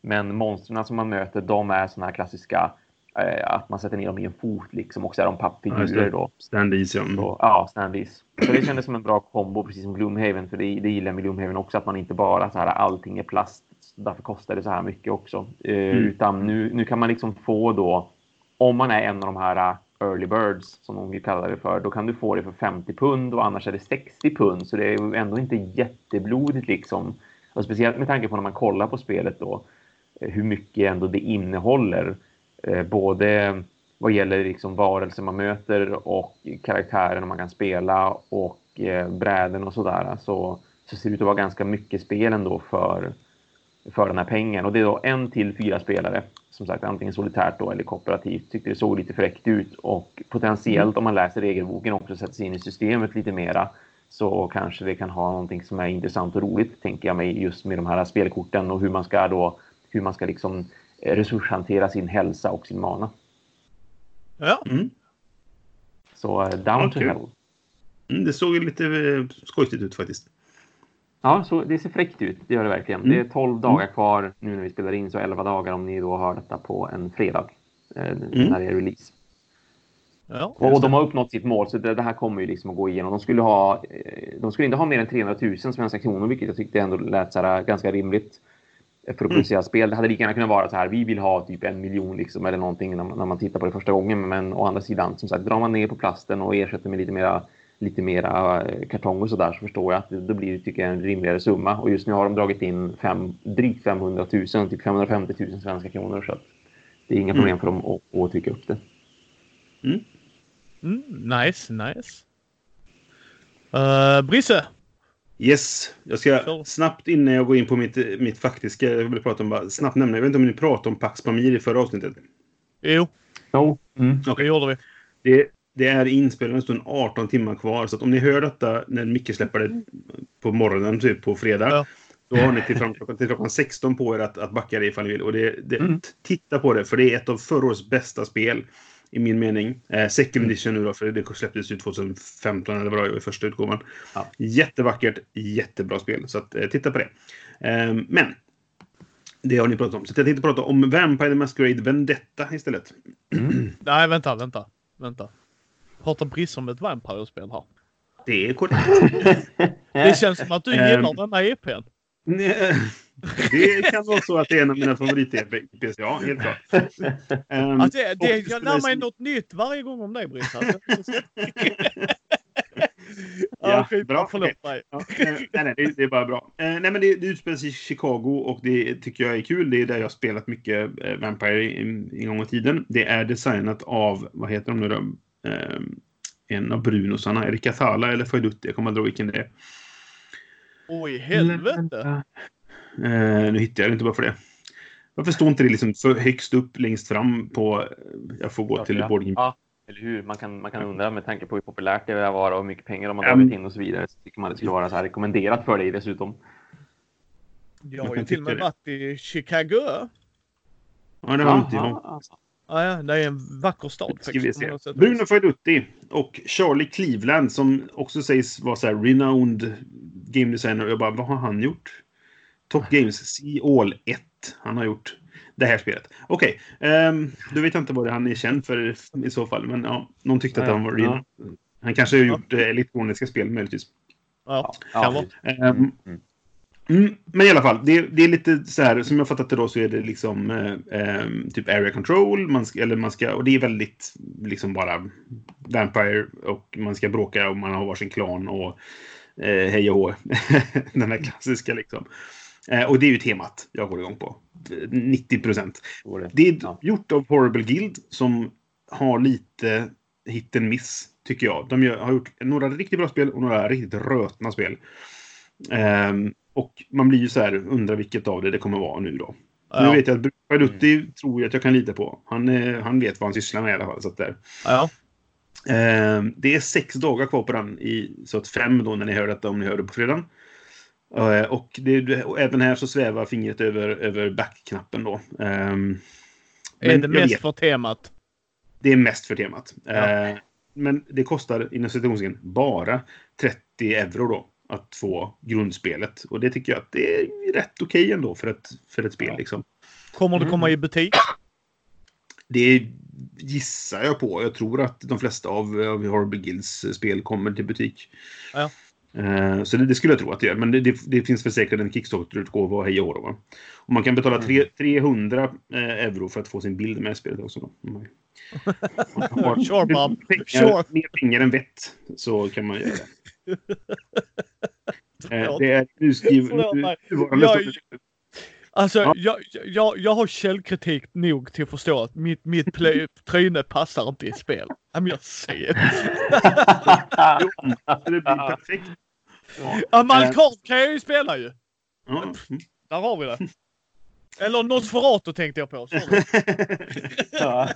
Men monstren som man möter, de är såna här klassiska eh, att man sätter ner dem i en fot liksom och så är de pappfigurer då. Standees ja. Så, ja, standees. Så det kändes som en bra kombo precis som Gloomhaven för det, det gillar jag med Gloomhaven också att man inte bara så här allting är plast därför kostar det så här mycket också. Eh, mm. Utan nu, nu kan man liksom få då om man är en av de här early birds som de vill kalla det för, då kan du få det för 50 pund och annars är det 60 pund så det är ändå inte jätteblodigt liksom. Och speciellt med tanke på när man kollar på spelet då eh, hur mycket ändå det innehåller eh, både vad gäller liksom varelser man möter och karaktärerna man kan spela och eh, bräden och sådär så, så ser det ut att vara ganska mycket spel ändå för, för den här pengen. Och det är då en till fyra spelare, som sagt antingen solitärt då eller kooperativt. Tyckte det såg lite fräckt ut och potentiellt om man läser regelboken också sätter sig in i systemet lite mera så kanske det kan ha någonting som är intressant och roligt, tänker jag mig, just med de här spelkorten och hur man ska då, hur man ska liksom resurshantera sin hälsa och sin mana. Ja. Mm. Så uh, down okay. to hell. Mm, det såg lite uh, skojigt ut faktiskt. Ja, så det ser fräckt ut. Det gör det verkligen. Mm. Det är 12 dagar mm. kvar nu när vi spelar in, så 11 dagar om ni då hör detta på en fredag. Eh, mm. när det är release. Ja, och de har uppnått sitt mål, så det, det, här kommer ju liksom att gå igenom. De skulle, ha, eh, de skulle inte ha mer än 300 000 svenska kronor, vilket jag tyckte ändå lät så här, ganska rimligt för att producera mm. spel. Det hade lika gärna kunnat vara så här, vi vill ha typ en miljon liksom, eller någonting när man, när man tittar på det första gången. Men å andra sidan, som sagt, drar man ner på plasten och ersätter med lite mera, lite mera eh, kartong och sådär så förstår jag att det, då blir det tycker jag, en rimligare summa. Och just nu har de dragit in fem, drygt 500 000, typ 550 000 svenska kronor. Så det är inga problem mm. för dem att, att trycka upp det. Mm. Mm, nice, nice. Uh, Brisse, Yes, jag ska snabbt innan jag går in på mitt, mitt faktiska, jag vill prata om bara snabbt nämna, jag vet inte om ni pratade om Pax Pamir i förra avsnittet? Jo. Jo, mm. okay. det gjorde vi. Det, det är inspelat en stund 18 timmar kvar, så om ni hör detta när Micke släpper det på morgonen, typ på fredag, ja. då har ni till, fram, till klockan 16 på er att, att backa det ifall ni vill. Och det, det, mm. Titta på det, för det är ett av förra årets bästa spel i min mening. Eh, second mm. edition nu då, för det släpptes ju 2015 eller vad det var i första utgåvan. Ja. Jättevackert, jättebra spel. Så att, eh, titta på det. Eh, men det har ni pratat om. Så jag tänkte prata om Vampire the Masquerade Vendetta istället. Mm. Nej, vänta, vänta, vänta. Pratar Briss om ett Vampire-spel här? Det är korrekt. det känns som att du gillar um, denna EPn. Det kan vara så att det är en av mina favorit-EPs, ja, helt klart. Um, alltså, det, det, jag lär mig något nytt varje gång om dig, Britt. Alltså. ja, ja bra. Förlåt mig. Ja, eh, nej, nej, det, det, är bara bra. Eh, nej, men det, det utspelar sig i Chicago och det tycker jag är kul. Det är där jag har spelat mycket eh, Vampire en gång i tiden. Det är designat av, vad heter de nu då? Eh, en av Brunosarna, Erika Thala eller Faidutti, jag kommer aldrig ihåg vilken det är. Oj, helvete! Eh, nu hittar jag det inte bara för det. Varför står inte det liksom för högst upp längst fram på... Jag får gå ja, till ja. boardgame. Ja, eller hur? Man kan, man kan undra med tanke på hur populärt det var och hur mycket pengar de har dragit in och så vidare. Så tycker man det skulle vara så här rekommenderat för dig dessutom. Jag har ju till och med varit i Chicago. Ja, det har inte jag. Ja, ja, det är en vacker stad. Ska vi se. Bruno Faidutti och Charlie Cleveland som också sägs vara så här renowned game designer. Jag bara, vad har han gjort? Top Games, Sea All 1. Han har gjort det här spelet. Okej, okay, um, ehm, då vet jag inte vad han är känd för i så fall. Men ja, någon tyckte ja, att han var... Ja. Han kanske har gjort ja. Eh, elektroniska spel möjligtvis. Ja, kan vara. Um, mm, men i alla fall, det, det, är lite så här, som jag fattat det då så är det liksom eh, typ area control, man ska, eller man ska, och det är väldigt liksom bara Vampire och man ska bråka och man har varsin klan och Eh, hej och hå. Den här klassiska liksom. Eh, och det är ju temat jag går igång på. 90 procent. Det är Ja. gjort av Horrible Guild som har lite hit and miss, tycker jag. De gör, har gjort några riktigt bra spel och några riktigt rötna spel. Ehm, och man blir ju så här, undrar vilket av det det kommer vara nu då. Nu Ja. vet jag att Balutti tror jag att jag kan lita på. Han, eh, han vet vad han sysslar med i alla fall. Så att där. Ja. Ehm, det är sex dagar kvar på den, i, så att fem då när ni hör detta, om ni hör det på fredagen. Eh, och, det, och även här så svävar fingret över, över back-knappen då. Ehm, Är men det mest vet, för temat? det är mest för temat. Ja. Eh, men det kostar inom citationstecken bara 30 euro då att få grundspelet. Och det tycker jag att det är rätt okej ändå för ett, för ett spel. Ja. Liksom. Kommer det Mm. komma i butik? Det gissar jag på. Jag tror att de flesta av, av Horrible Guilds spel kommer till butik. Ja. Eh, Så det, det skulle jag tro att det gör. Men det, det, det finns väl säkert en Kickstarter-utgåva och hej och va? Och man kan betala Mm. tre, 300 eh, euro för att få sin bild med i spelet också. Då. Man har Sure, Bob. pengar, Sure. Mer pengar än vett så kan man göra det. Eh. Det är nuvarande... Jag- Alltså, Ja. jag, jag, jag har källkritik nog till att förstå att mitt, mitt tryne passar inte i ett spel. Ja, men jag säger det. Blir perfekt. Amalkard kan jag ju spela ju. Ja. mm. Där har vi det. Eller Nosferatu tänkte jag på. Ja,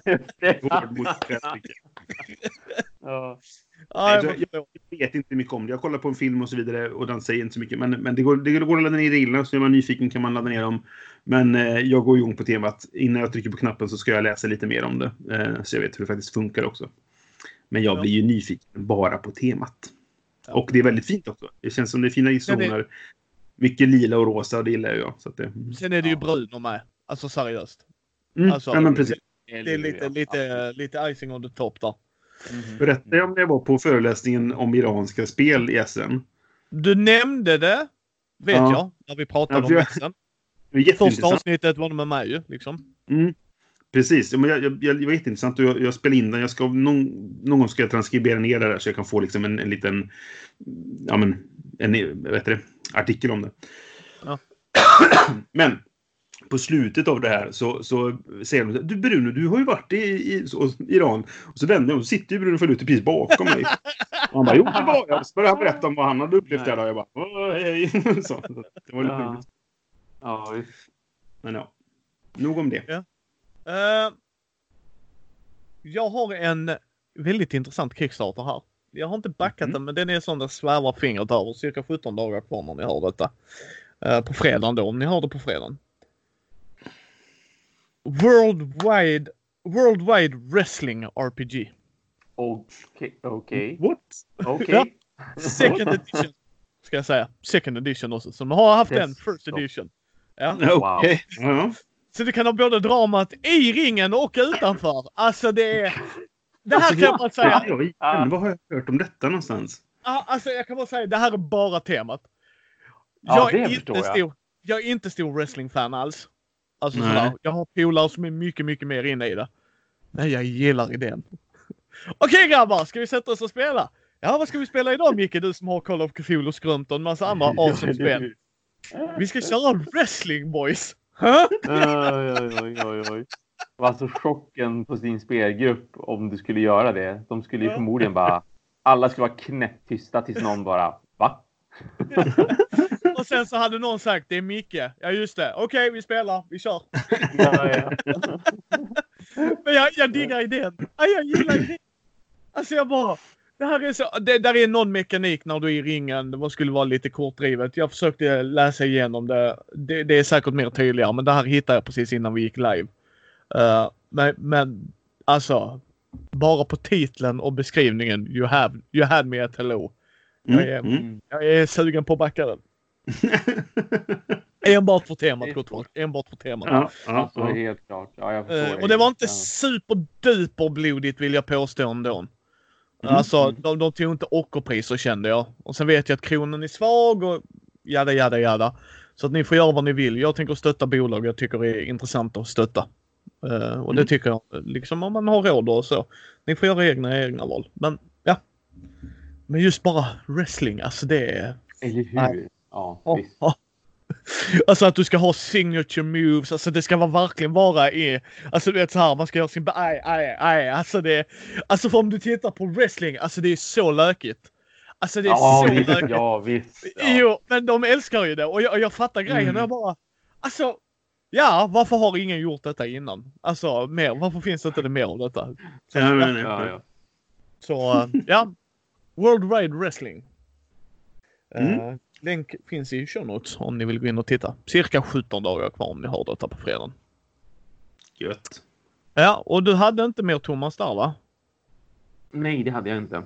det. Jag Nej, förstår. Jag vet inte mycket om det. Jag kollar på en film och så vidare och den säger inte så mycket. Men, men det, går, det går att ladda ner reglerna så är man nyfiken kan man ladda ner dem. Men eh, jag går igång på temat. Innan jag trycker på knappen så ska jag läsa lite mer om det. Eh, så jag vet hur det faktiskt funkar också. Men jag Ja. blir ju nyfiken bara på temat. Ja. Och det är väldigt fint också. Det känns som det är fina zoner. Mycket lila och rosa, det gillar jag. Så det, Sen är det ju Ja. brunor med. Alltså seriöst. mm, Alltså, ja, men precis. Det är lite, lite, lite icing on the top där. Mhm. Berättade jag om när jag var på föreläsningen om iranska spel i SM? Du nämnde det, vet Ja. jag, när vi pratade Ja, om jag-. Det var Första avsnittet var det med mig ju, liksom. Mm. Precis, men jag, jag, jag, det var jätteintressant jag, jag spelade in den. Jag ska, någon, någon gång ska jag transkribera ner det där så jag kan få liksom en, en liten ja, men, en, vad heter det, artikel om det. Ja. men på slutet av det här så, så säger de Du Bruno, du har ju varit i, i så, Iran. Och så vänder jag och sitter ju Bruno Faluti precis bakom mig. Och han bara, jo det var jag. Så började han berätta om vad han hade upplevt där. Och jag bara, "Åh, hej. så, det var lite Ja. roligt. Ja. Men ja, nog om det. Eh, jag har en väldigt intressant Kickstarter här. Jag har inte backat Mhm. den men den är sån där svävar fingret över. Cirka 17 dagar kvar när ni hör detta. Eh, på fredagen då, om ni hör det på fredagen. Worldwide, Worldwide Wrestling RPG. Okej. Okej. What? Okej. Second edition. Ska jag säga. Second edition också. Så de har haft en Desktop. first edition. Ja. Ja, Okej. Ja. Så du kan ha både dramat i ringen och utanför. Alltså det är... Det här Alltså, kan jag bara säga. Ja, igen, vad har jag hört om detta någonstans? Ja, Alltså jag kan bara säga, det här är bara temat. Ja, Jag, det är, förstår inte jag. stor, jag är inte stor wrestling-fan alls. Alltså Nej. sådär. Jag har polare som är mycket, mycket mer inne i det. Men jag gillar idén. Okej grabbar, ska vi sätta oss och spela? Ja, vad ska vi spela idag Micke? Du som har Call of Cthulhu Skrömt och en massa andra awesome spel. Vi ska köra wrestling boys. Huh? Oj, oj, oj, oj, alltså chocken på sin spelgrupp om du skulle göra det. De skulle ju förmodligen bara... Alla skulle vara knäpptysta tills någon bara... Va? Och sen så hade någon sagt det är Micke. Ja just det. Okej, vi spelar. Vi kör. Ja, ja. Men jag, jag diggar idén. Ja, jag gillar idén. Alltså jag bara. Det här är så, det, där är någon mekanik när du är i ringen. Det skulle vara lite kortdrivet. Jag försökte läsa igenom det. det. Det är säkert mer tydligare men det här hittade jag precis innan vi gick live. Eh, men, men alltså. Bara på titeln och beskrivningen. You, have, you had me at hello. Jag är, Mm, mm. jag är sugen på att backa den. Enbart för temat gott folk. Enbart för temat. ja, ja, Alltså, ja. helt klart. Ja, jag förstår Eh, och det var inte Ja. superduper blodigt vill jag påstå ändå. Mm. Alltså de, de tog inte ockerpriser kände jag. Och sen vet jag att kronan är svag och jada jada jada. Så att ni får göra vad ni vill. Jag tänker stötta bolag jag tycker är intressant att stötta. Eh, och det Mm. tycker jag liksom om man har råd och så. Ni får göra egna egna val. Men ja. Men just bara wrestling, alltså det är... Eller hur? Nej. Ja, visst. Alltså att du ska ha signature moves, alltså det ska vara verkligen vara i... Alltså du vet så här, man ska göra sin... Aj, aj, aj. Alltså det... Alltså för om du tittar på wrestling, alltså det är så lökigt. Alltså det är Ja, så visst. lökigt. Ja, visst. Ja. Jo, men de älskar ju det och jag, jag fattar grejen. Mm. Och jag bara... Alltså... Ja, varför har ingen gjort detta innan? Alltså mer, varför finns det inte det mer av detta? Ja, men, Ja, ja. Så ja. World Wide Wrestling. Mm. Eh, länk finns i show notes om ni vill gå in och titta. Cirka 17 dagar kvar om ni har detta på fredagen. Gött. Ja, och du hade inte mer Thomas där va? Nej, det hade jag inte.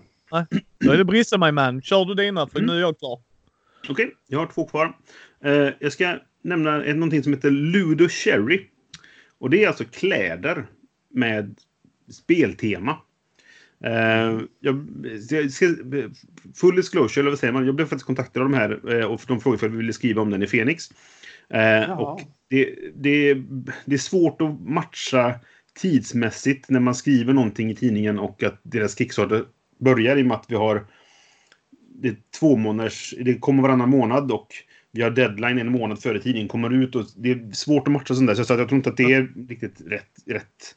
Då är det Brisse my man. Kör du dina för Mm. nu är jag klar. Okej, jag har två kvar. Eh, jag ska nämna någonting som heter Ludo Cherry. Och det är alltså kläder med speltema. Eh, jag, full disclosure, eller vad säger man? Jag blev faktiskt kontaktad av de här eh, och de frågade om vi ville skriva om den i Phoenix. Eh, och det, det, det är svårt att matcha tidsmässigt när man skriver någonting i tidningen och att deras Kickstarter börjar i och med att vi har det två månaders, det kommer varannan månad och vi har deadline en månad före tidningen kommer ut och det är svårt att matcha sånt där. Så jag tror inte att det är riktigt rätt, rätt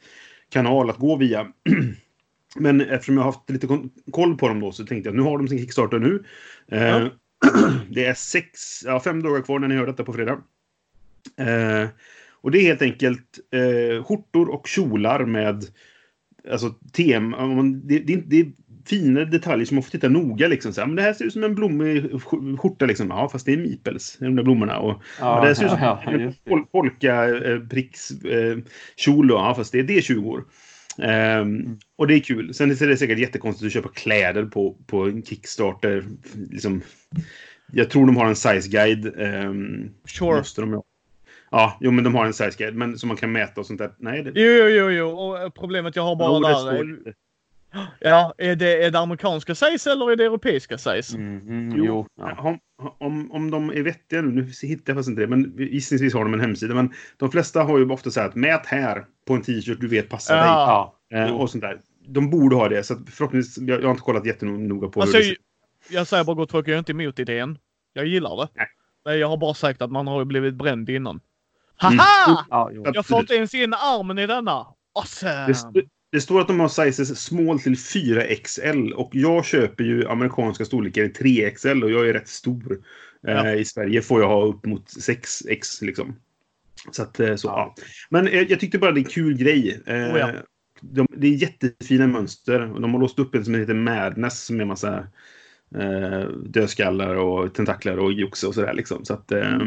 kanal att gå via. Men eftersom jag har haft lite koll på dem då så tänkte jag att nu har de sin Kickstarter nu. Eh, Ja. det är sex, ja, fem dagar kvar när ni hör detta på fredag. Eh, och det är helt enkelt eh, skjortor och kjolar med alltså tema. Det, det, det är fina detaljer som man får titta noga. Liksom. Så här, men det här ser ut som en blommig sk- skjorta. Liksom. Ja, fast det är meeples, de där blommorna. Och, ja, det här ser ut som ja, en polka eh, pricks eh, kjol. Ja, fast det är D20. Ehm, Och det är kul. Sen är det säkert jättekonstigt att köpa kläder på, på en Kickstarter. Liksom, jag tror de har en size guide. Um, Sure. Måste de ha. Ja, jo, men de har en size guide men, som man kan mäta och sånt där. Nej, det, Jo, jo, jo, jo. Och problemet jag har bara det där. Ja, är det, är det amerikanska size eller är det europeiska size? Mm, mm, Jo, jo. Ja. om, om, om de är vettiga nu, nu hittar jag faktiskt inte det, men gissningsvis har de en hemsida. Men de flesta har ju ofta så här att mät här på en t-shirt du vet passar Ja. Ja. dig. Eh, och sånt där. De borde ha det, så förhoppningsvis, jag, jag har inte kollat jättenoga på Alltså, hur det jag säger bara gott folk, jag är inte emot idén. Jag gillar det. Nej. Men jag har bara sagt att man har ju blivit bränd innan. Mm. Haha! Ja, jo. Jag får inte ens in armen i denna. Awesome! Det, st- det står att de har sizes small till 4XL och jag köper ju amerikanska storlekar i 3XL och jag är rätt stor. Ja. Eh, I Sverige får jag ha upp mot 6X liksom. Så att, eh, så, Ja. Men eh, jag tyckte bara det är en kul grej. Eh, Oh ja. de, det är jättefina mönster. De har låst upp en som heter Madness som är massa eh, dödskallar och tentakler och jox och sådär. Liksom. Så att, eh,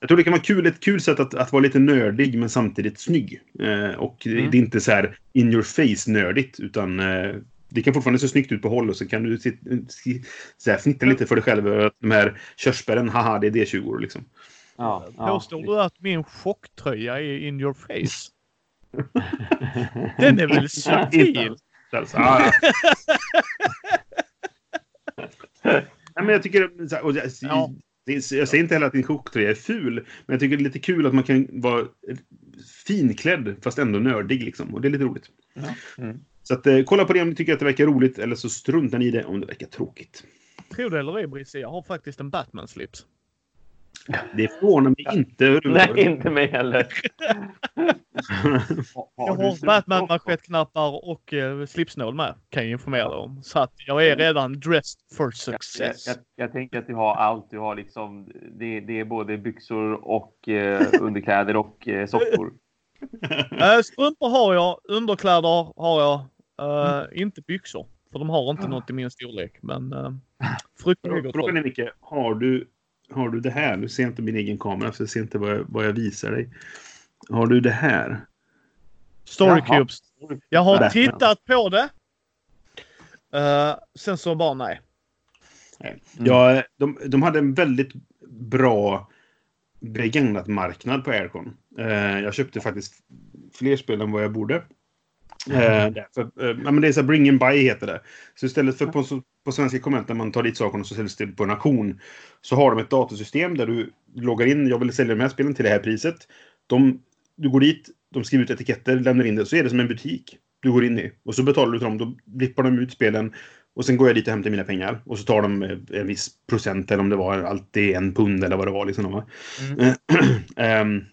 jag tror det kan vara kul, ett kul sätt att, att vara lite nördig men samtidigt snygg. Eh, och det- Mm. det är inte så här in your face nördigt utan eh, det kan fortfarande se snyggt ut på håll och så kan du sit, si- så här, fnittra lite för dig själv över att de här körsbären, haha det är D20 liksom. Ja, ja. Påstår du att min chocktröja är in your face? Den är väl subtil? Alltså, ah. Nej, men jag tycker... så här, Och jag, Ja. Jag säger inte heller att din chocktröja är ful, men jag tycker det är lite kul att man kan vara finklädd fast ändå nördig. Liksom. Och det är lite roligt. Mm. Så att, eh, kolla på det om ni tycker att det verkar roligt eller så struntar ni i det om det verkar tråkigt. Tro det eller ej Brisse, jag har faktiskt en Batman-slips. Det förvånar mig inte Nej, inte mig heller. Jag har Batman-manschettknappar och eh, slipsnål med, kan jag informera dig om. Så att jag är redan dressed for Jag, success. jag, jag tänker att du har allt. Du har liksom, det, det är både byxor och eh, underkläder och eh, sockor. Eh, strumpor har jag, underkläder har jag. eh, Inte byxor. För de har inte något i min storlek. Men uh, frukten är gott Frågan är Micke, har du, har du det här? Nu ser jag inte min egen kamera så jag ser inte vad jag, vad jag visar dig. Har du det här? Story Jaha. Cubes. Jag har Batman. tittat på det. Eh, sen så bara nej. Mm. Ja, de, de hade en väldigt bra begagnat marknad på Aircon. Eh, jag köpte faktiskt fler spel än vad jag borde. Eh, därför, eh, ja, men det är så här, bring and buy heter det. Så istället för på, på svenska konvent när man tar dit sakerna och så säljs det på en auktion. Så har de ett datasystem där du loggar in, jag vill sälja de här spelen till det här priset. De, du går dit, de skriver ut etiketter, lämnar in det, så är det som en butik du går in i. Och så betalar du till dem, då blippar de ut spelen. Och sen går jag dit och hämtar mina pengar. Och så tar de eh, en viss procent, eller om det var alltid en pund eller vad det var. Liksom? Mm. Ehm,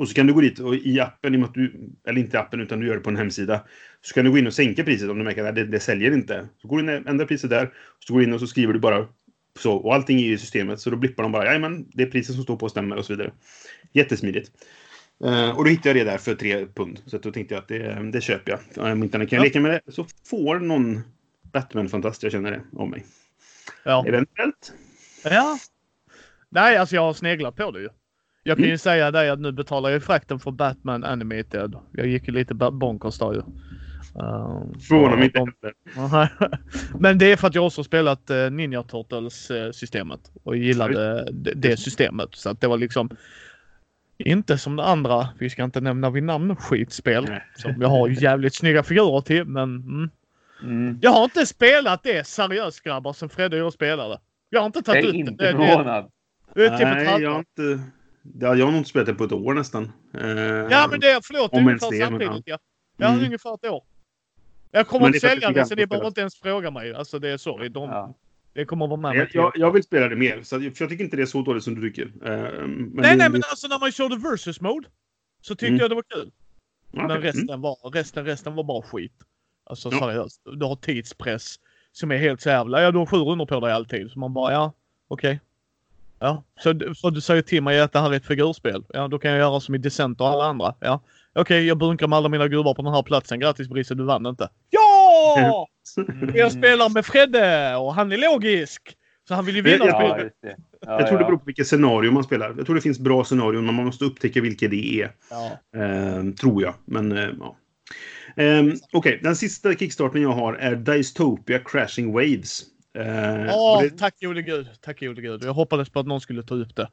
och så kan du gå dit och i appen, i och med att du, eller inte i appen utan du gör det på en hemsida. Så kan du gå in och sänka priset om du märker att det, det säljer inte. Så går du in och ändrar priset där. Så går du in och så skriver du bara så. Och allting är i systemet. Så då blippar de bara, jajamän, det är priset som står på och stämmer och så vidare. Jättesmidigt. Eh, och då hittade jag det där för tre pund. Så då tänkte jag att det, det köper jag. Om inte annat kan jag Ja. leka med det så får någon Batman-fantast, jag känner det, om mig. Ja. Eventuellt. ja. Nej, alltså jag har sneglat på det ju. Jag kan Mm. ju säga dig att nu betalar jag frakten för Batman Animated. Jag gick ju lite bonkers där ju. Uh, Förvånar mig inte heller. Men det är för att jag också spelat eh, Ninja Turtles systemet och gillade det, det systemet. Så att det var liksom inte som det andra, vi ska inte nämna vid namn, skitspel. Nej. Som jag har jävligt snygga figurer till men mm. Mm. Jag har inte spelat det seriöst grabbar sen Fredde och jag spelade. Jag har inte Jag tagit är ut inte det. Det, förvånad. det är typ ett Nej, jag har inte... Ja, jag har nog inte spelat det på ett år nästan. Eh, Ja men det är, förlåt, Om ungefär det, men samtidigt ja. Ja, Mm. ungefär ett år. Jag kommer Men att sälja det så ni behöver inte ens fråga mig. Alltså det är sorry. De, Ja. Det kommer vara med Jag, jag, jag vill spela det mer, så att, för jag tycker inte det är så dåligt som du tycker. Eh, men nej, det- nej, men alltså när man körde versus mode så tyckte Mm. jag det var kul. Ja, Men okej. resten, Mm. var, resten, resten var bara skit. Alltså Ja. seriöst. Du har tidspress som är helt så jävla... Ja, du har sju runder på dig alltid. Så man bara, ja, okej. Ja, så för du säger till mig att det här är ett figurspel. Ja, då kan jag göra som i Descent och alla andra. Ja, okej, jag bunkrar med alla mina gubbar på den här platsen. Grattis Brisse, du vann inte. Ja! Mm. Jag spelar med Fredde och han är logisk. Så han vill ju vinna Jag- Ja, spelet. Ja, Jag tror det beror på vilket scenario man spelar. Jag tror det finns bra scenarion, men man måste upptäcka vilket det är. Ja. Eh, tror jag. Men eh, ja. Eh, Okej, den sista kickstarten jag har är Dystopia Crashing Waves. Eh, och det, tack gode gud. Tack gode gud. Jag hoppades på att någon skulle ta upp det.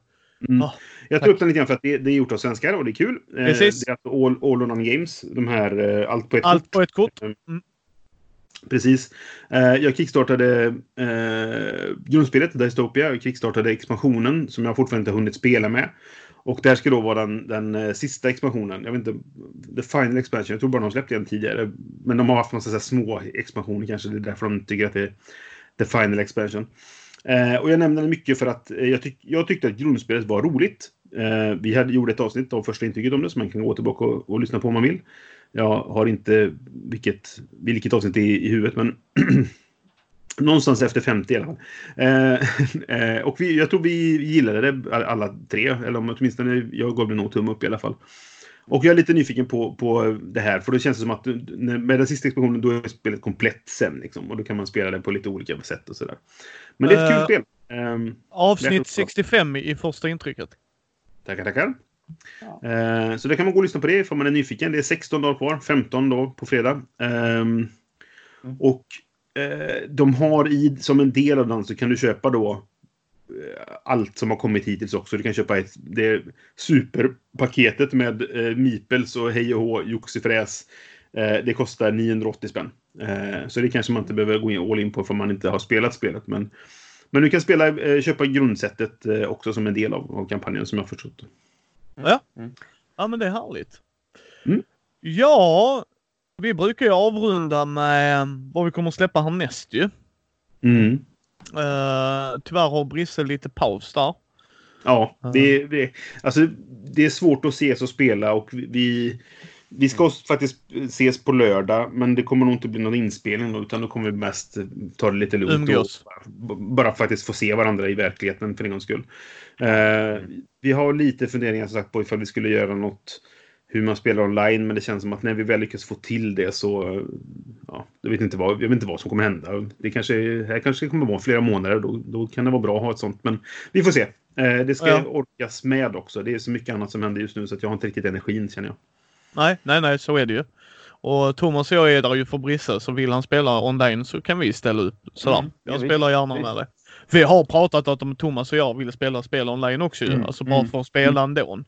Mm. Ah, jag tar upp den lite grann för att det, det är gjort av svenskar och det är kul. Eh, Precis. Det är alltså All, All on Games. De här eh, Allt på ett Allt kort. på ett kort. Precis. Eh, jag kickstartade eh, grundspelet Dystopia. Jag kickstartade expansionen som jag fortfarande inte hunnit spela med. Och där ska då vara den, den sista expansionen. Jag vet inte. The Final Expansion. Jag tror bara de släppte den tidigare. Men de har haft massa så här små expansioner kanske. Det är därför de tycker att det är The Final Expansion. Eh, och jag nämner den mycket för att eh, jag, tyck, jag tyckte att grundspelet var roligt. Eh, vi hade gjort ett avsnitt av första intrycket om det som man kan gå tillbaka och, och lyssna på om man vill. Jag har inte vilket, vilket avsnitt det är i huvudet, men någonstans efter 50 i alla fall. Eh, eh, och vi, jag tror vi gillade det alla tre, eller om åtminstone jag gav det nog tumme upp i alla fall. Och jag är lite nyfiken på, på det här, för det känns som att med den sista expansionen då är spelet komplett sen. Liksom, och då kan man spela det på lite olika sätt och sådär. Men det är ett kul Eh, spel. Ehm, Avsnitt Lätt att- 65 i första intrycket. Tackar, tackar. Ja. Eh, så det kan man gå och lyssna på det ifall man är nyfiken. Det är 16 dagar kvar, 15 då på fredag. Ehm, Och eh, de har i, som en del av den så kan du köpa då allt som har kommit hittills också. Du kan köpa ett, det superpaketet med eh, Mipels och hej och hå, joxifräs. Eh, det kostar 980 spänn. Eh, så det kanske man inte behöver gå in all in på för man inte har spelat spelet. Men, men du kan spela, eh, köpa grundsättet eh, också som en del av, av kampanjen som jag förstått. Ja. Mm. Ja, men det är härligt. Mm. Ja, vi brukar ju avrunda med vad vi kommer att släppa härnäst ju. Mm. Uh, tyvärr har Brisse lite paus där. Ja, det, det, alltså, det är svårt att ses och spela och vi, vi ska faktiskt ses på lördag men det kommer nog inte bli någon inspelning då, utan då kommer vi mest ta det lite lugnt Umgås. och bara, faktiskt få se varandra i verkligheten för en gångs skull. Eh, vi har lite funderingar som sagt på ifall vi skulle göra något hur man spelar online men det känns som att när vi väl lyckas få till det så ja, jag vet inte vad, jag vet inte vad som kommer hända. Det kanske, här kanske kommer vara flera månader då, då kan det vara bra att ha ett sånt men vi får se. Eh, det ska Ja. orkas med också. Det är så mycket annat som händer just nu så att jag har inte riktigt energin känner jag. Nej, nej, nej, så är det ju. Och Thomas och jag är där ju för Brisse, så vill han spela online så kan vi ställa upp. Sådär. Mm, jag ja, visst, spelar gärna med det. Vi har pratat att om Thomas och jag vill spela spel online också ju. Mm, Alltså bara mm, för att spela ändå.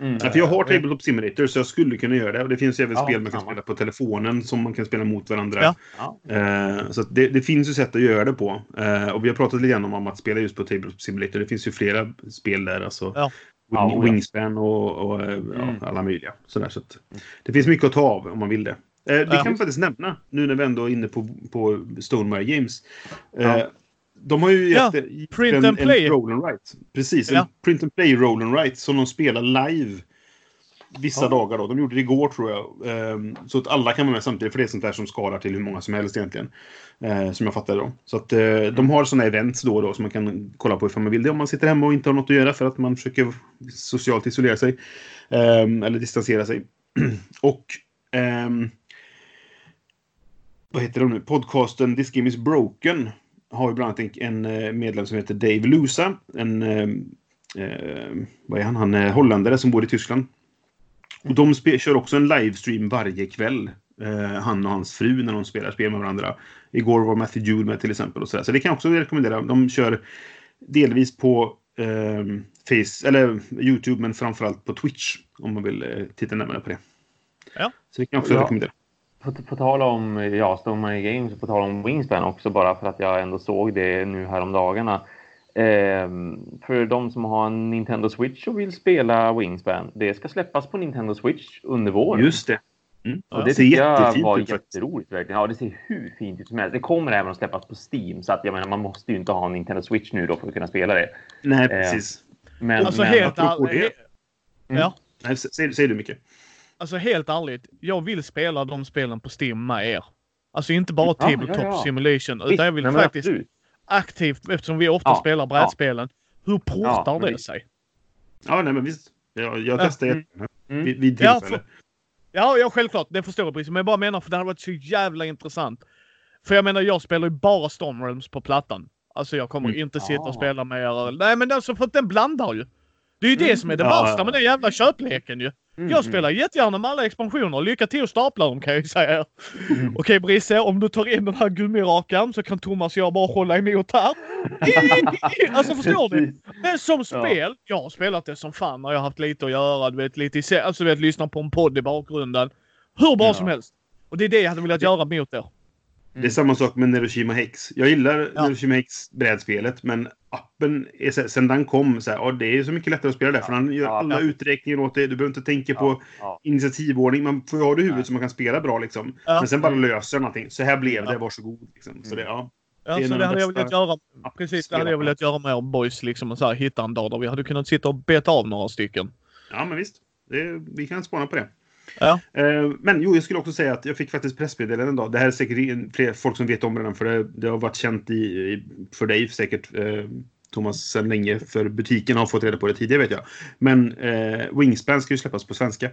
Mm. Ja, för jag har Tabletop Simulator så jag skulle kunna göra det. Och det finns ju även Ja, spel man kan samma. spela på telefonen som man kan spela mot varandra. Ja. Ja. Eh, så att det, det finns ju sätt att göra det på. Eh, och vi har pratat lite grann om att spela just på Tabletop Simulator. Det finns ju flera spel där. Alltså Ja. Wing. Wingspan och, och eh, ja, Mm. alla möjliga. Sådär, så att det finns mycket att ta av om man vill det. Eh, det Ja. kan vi faktiskt nämna nu när vi ändå är inne på, på Stonemire Games. Eh, Ja. De har ju Ja, gett gjort print en, and play. en roll and write. Precis, Ja. en print and play roll and write som de spelar live vissa Ja. dagar. Då. De gjorde det igår tror jag. Ehm, så att alla kan vara med samtidigt för det är sånt där som skalar till hur många som helst egentligen. Eh, som jag fattar det då. Så att Mm. de har såna events då och då som man kan kolla på ifall man vill det. Om man sitter hemma och inte har något att göra för att man försöker socialt isolera sig. Ehm, eller distansera sig. och ehm, vad heter de nu? Podcasten This Game Is Broken har ju bland annat en, en eh, medlem som heter Dave Lusa. En, eh, eh, vad är han? Han är holländare som bor i Tyskland. Och de spe- kör också en livestream varje kväll. Eh, han och hans fru när de spelar spel med varandra. Igår var Matthew Jude med till exempel. Och så, där. så det kan jag också rekommendera. De kör delvis på eh, Face, eller YouTube men framförallt på Twitch. Om man vill eh, titta närmare på det. Ja. Så det kan jag också Ja. rekommendera. På, på tal om ja, Stone Money Games och på tal om Wingspan också bara för att jag ändå såg det nu här om dagarna. Ehm, för de som har en Nintendo Switch och vill spela Wingspan. Det ska släppas på Nintendo Switch under våren. Just det. Mm. Och det ser jättefint var ut faktiskt. jätteroligt verkligen. Ja, det ser hur fint ut som helst. Det kommer även att släppas på Steam så att jag menar man måste ju inte ha en Nintendo Switch nu då för att kunna spela det. Nej, precis. Men, Alltså men, helt apropå ärligt. det- Ja. Nej, sä- säg, säg du mycket. Alltså helt ärligt. Jag vill spela de spelen på Steam med er. Alltså inte bara Ja, Tabletop ja, ja. Simulation. Utan jag vill nej, faktiskt absolut. aktivt, eftersom vi ofta Ja, spelar ja. brädspelen. Hur portar det sig? Ja, nej, men visst. Jag, jag Ja, testar mm. Mm. Vid, vid Ja, tillfälle. Ja, ja självklart. Det förstår jag precis. Men jag bara menar för det hade varit så jävla intressant. För jag menar, jag spelar ju bara Storm Realms på plattan. Alltså jag kommer Mm. inte sitta och Ah. spela med er. Nej men alltså för att den blandar ju. Det är ju det Mm. som är det Ja, värsta ja. med den jävla köpleken ju. Mm, Jag spelar jättegärna med alla expansioner. Lycka till att stapla dem kan jag ju säga. Mm. Okej Brisse, om du tar in den här gummirakan så kan Thomas och jag bara hålla emot här. alltså förstår du? Men som spel, jag har spelat det som fan när jag har haft lite att göra. Du vet, lite i, alltså, du vet, lyssna på en podd i bakgrunden. Hur bra Ja. som helst. Och det är det jag hade velat göra mot er. Det är samma sak med Neroshima Hex. Jag gillar Ja. Neroshima Hex brädspelet, men appen, är, så- sen den kom, så här, ja, det är så mycket lättare att spela där. För han gör Ja. alla Ja. uträkningar åt dig. Du behöver inte tänka Ja, på ja. initiativordning. Man får ju ha det i huvudet Nej. så man kan spela bra liksom. Ja. Men sen bara löser allting. Så här blev det, Ja. varsågod. Liksom. Så Mm. det, ja. Ja, Det är så det hade de jag velat göra. Precis, det hade jag velat göra med er boys liksom och så här, hitta en dag där vi hade kunnat sitta och beta av några stycken. ja, men visst. Det, vi kan spana på det. Ja. Eh, men jo, jag skulle också säga att jag fick faktiskt pressmeddelanden idag. Det här är säkert fler folk som vet om redan, för det, det har varit känt i, i, för dig säkert. Eh, Thomas sedan länge, för butiken har fått reda på det tidigare vet jag. Men eh, Wingspan ska ju släppas på svenska.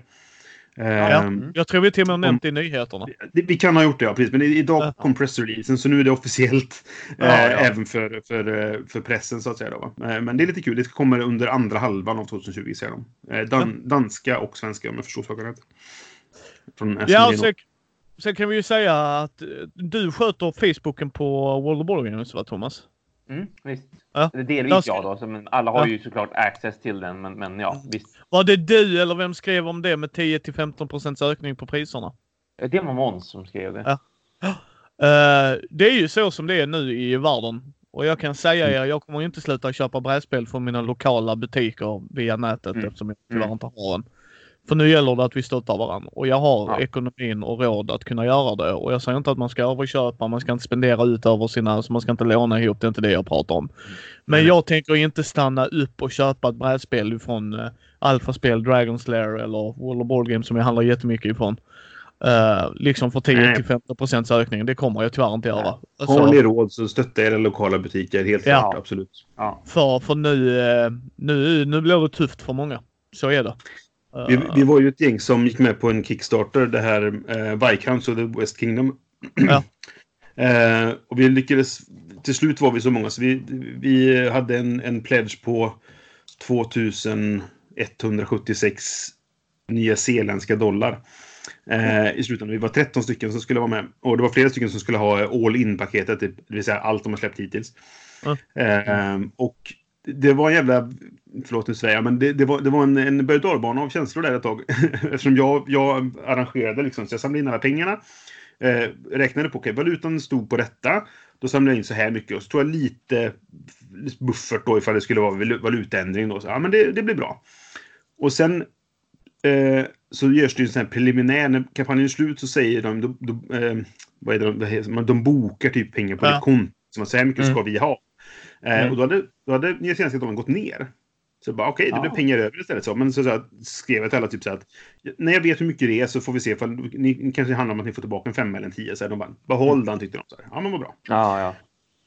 Eh, Ja. Mm. Jag tror vi till och med nämnt det i nyheterna. det, vi kan ha gjort det, ja, precis. Men idag kom pressreleasen, så nu är det officiellt. Ja, eh, ja. Även för, för, eh, för pressen, så att säga. Då? Eh, men det är lite kul. Det kommer under andra halvan av 2020, säger de. Eh, dan, danska och svenska, om jag förstår saken rätt. Ja, sen, sen kan vi ju säga att eh, du sköter Facebooken på World of Board Games va Thomas? Mm, visst. Ja. Det är Delvis jag då, så, men alla har Ja. ju såklart access till den. Men, men ja, visst. Var det du eller vem skrev om det med 10 till 15 procents ökning på priserna? Det var Måns som skrev det. Ja. Eh, det är ju så som det är nu i världen. Och jag kan säga er, jag kommer inte sluta köpa brädspel från mina lokala butiker via nätet Mm. eftersom jag tyvärr Mm. inte har en. För nu gäller det att vi stöttar varandra. Och jag har Ja. ekonomin och råd att kunna göra det. Och jag säger inte att man ska överköpa, man ska inte spendera ut över sina, alltså man ska inte låna ihop, det är inte det jag pratar om. Men Nej. jag tänker inte stanna upp och köpa ett brädspel från uh, Alpha-spel, Dragon's Lair eller World of Board Games som jag handlar jättemycket ifrån. Uh, liksom för 10 Nej. till 15 procents ökning. Det kommer jag tyvärr inte göra. Har Alltså, ni råd så stötta era lokala butiker, helt Ja. klart. Absolut. Ja. för, för nu, eh, nu, nu blir det tufft för många. Så är det. Vi, vi var ju ett gäng som gick med på en Kickstarter, det här eh, Viscounts och The West Kingdom. Ja. eh, och vi lyckades, till slut var vi så många så vi, vi hade en, en pledge på 2176 nya zeeländska dollar. Eh, I slutändan. Vi var 13 stycken som skulle vara med. Och det var flera stycken som skulle ha all in-paketet, typ, det vill säga allt de har släppt hittills. Mm. Eh, och det var en jävla, förlåt nu säger jag, men det, det var, det var en, en berg och av känslor där ett tag. Eftersom jag, jag arrangerade liksom, så jag samlade in alla pengarna. Eh, räknade på, okej, valutan stod på detta. Då samlade jag in så här mycket och så tog jag lite buffert då ifall det skulle vara valu- valutaändring då. Så, ja, men det, det blir bra. Och sen eh, så görs det ju en sån här preliminär. När kampanjen är slut så säger de, de, de eh, vad är det, heter, de bokar typ pengar på Ja. ditt konto. Så man säger, hur mycket ska Mm. vi ha? Eh, Mm. Och då hade, då hade Nya Zeeland gått ner. Så jag bara okej, det Ja. blir pengar över istället. Så. Men så, så här, skrev jag till alla typ så här att när jag vet hur mycket det är så får vi se ifall ni ni kanske handlar om att ni får tillbaka en femma eller en tio. Så här, de bara behåll den tyckte de. Så här. Ja men vad bra. Ja, ja.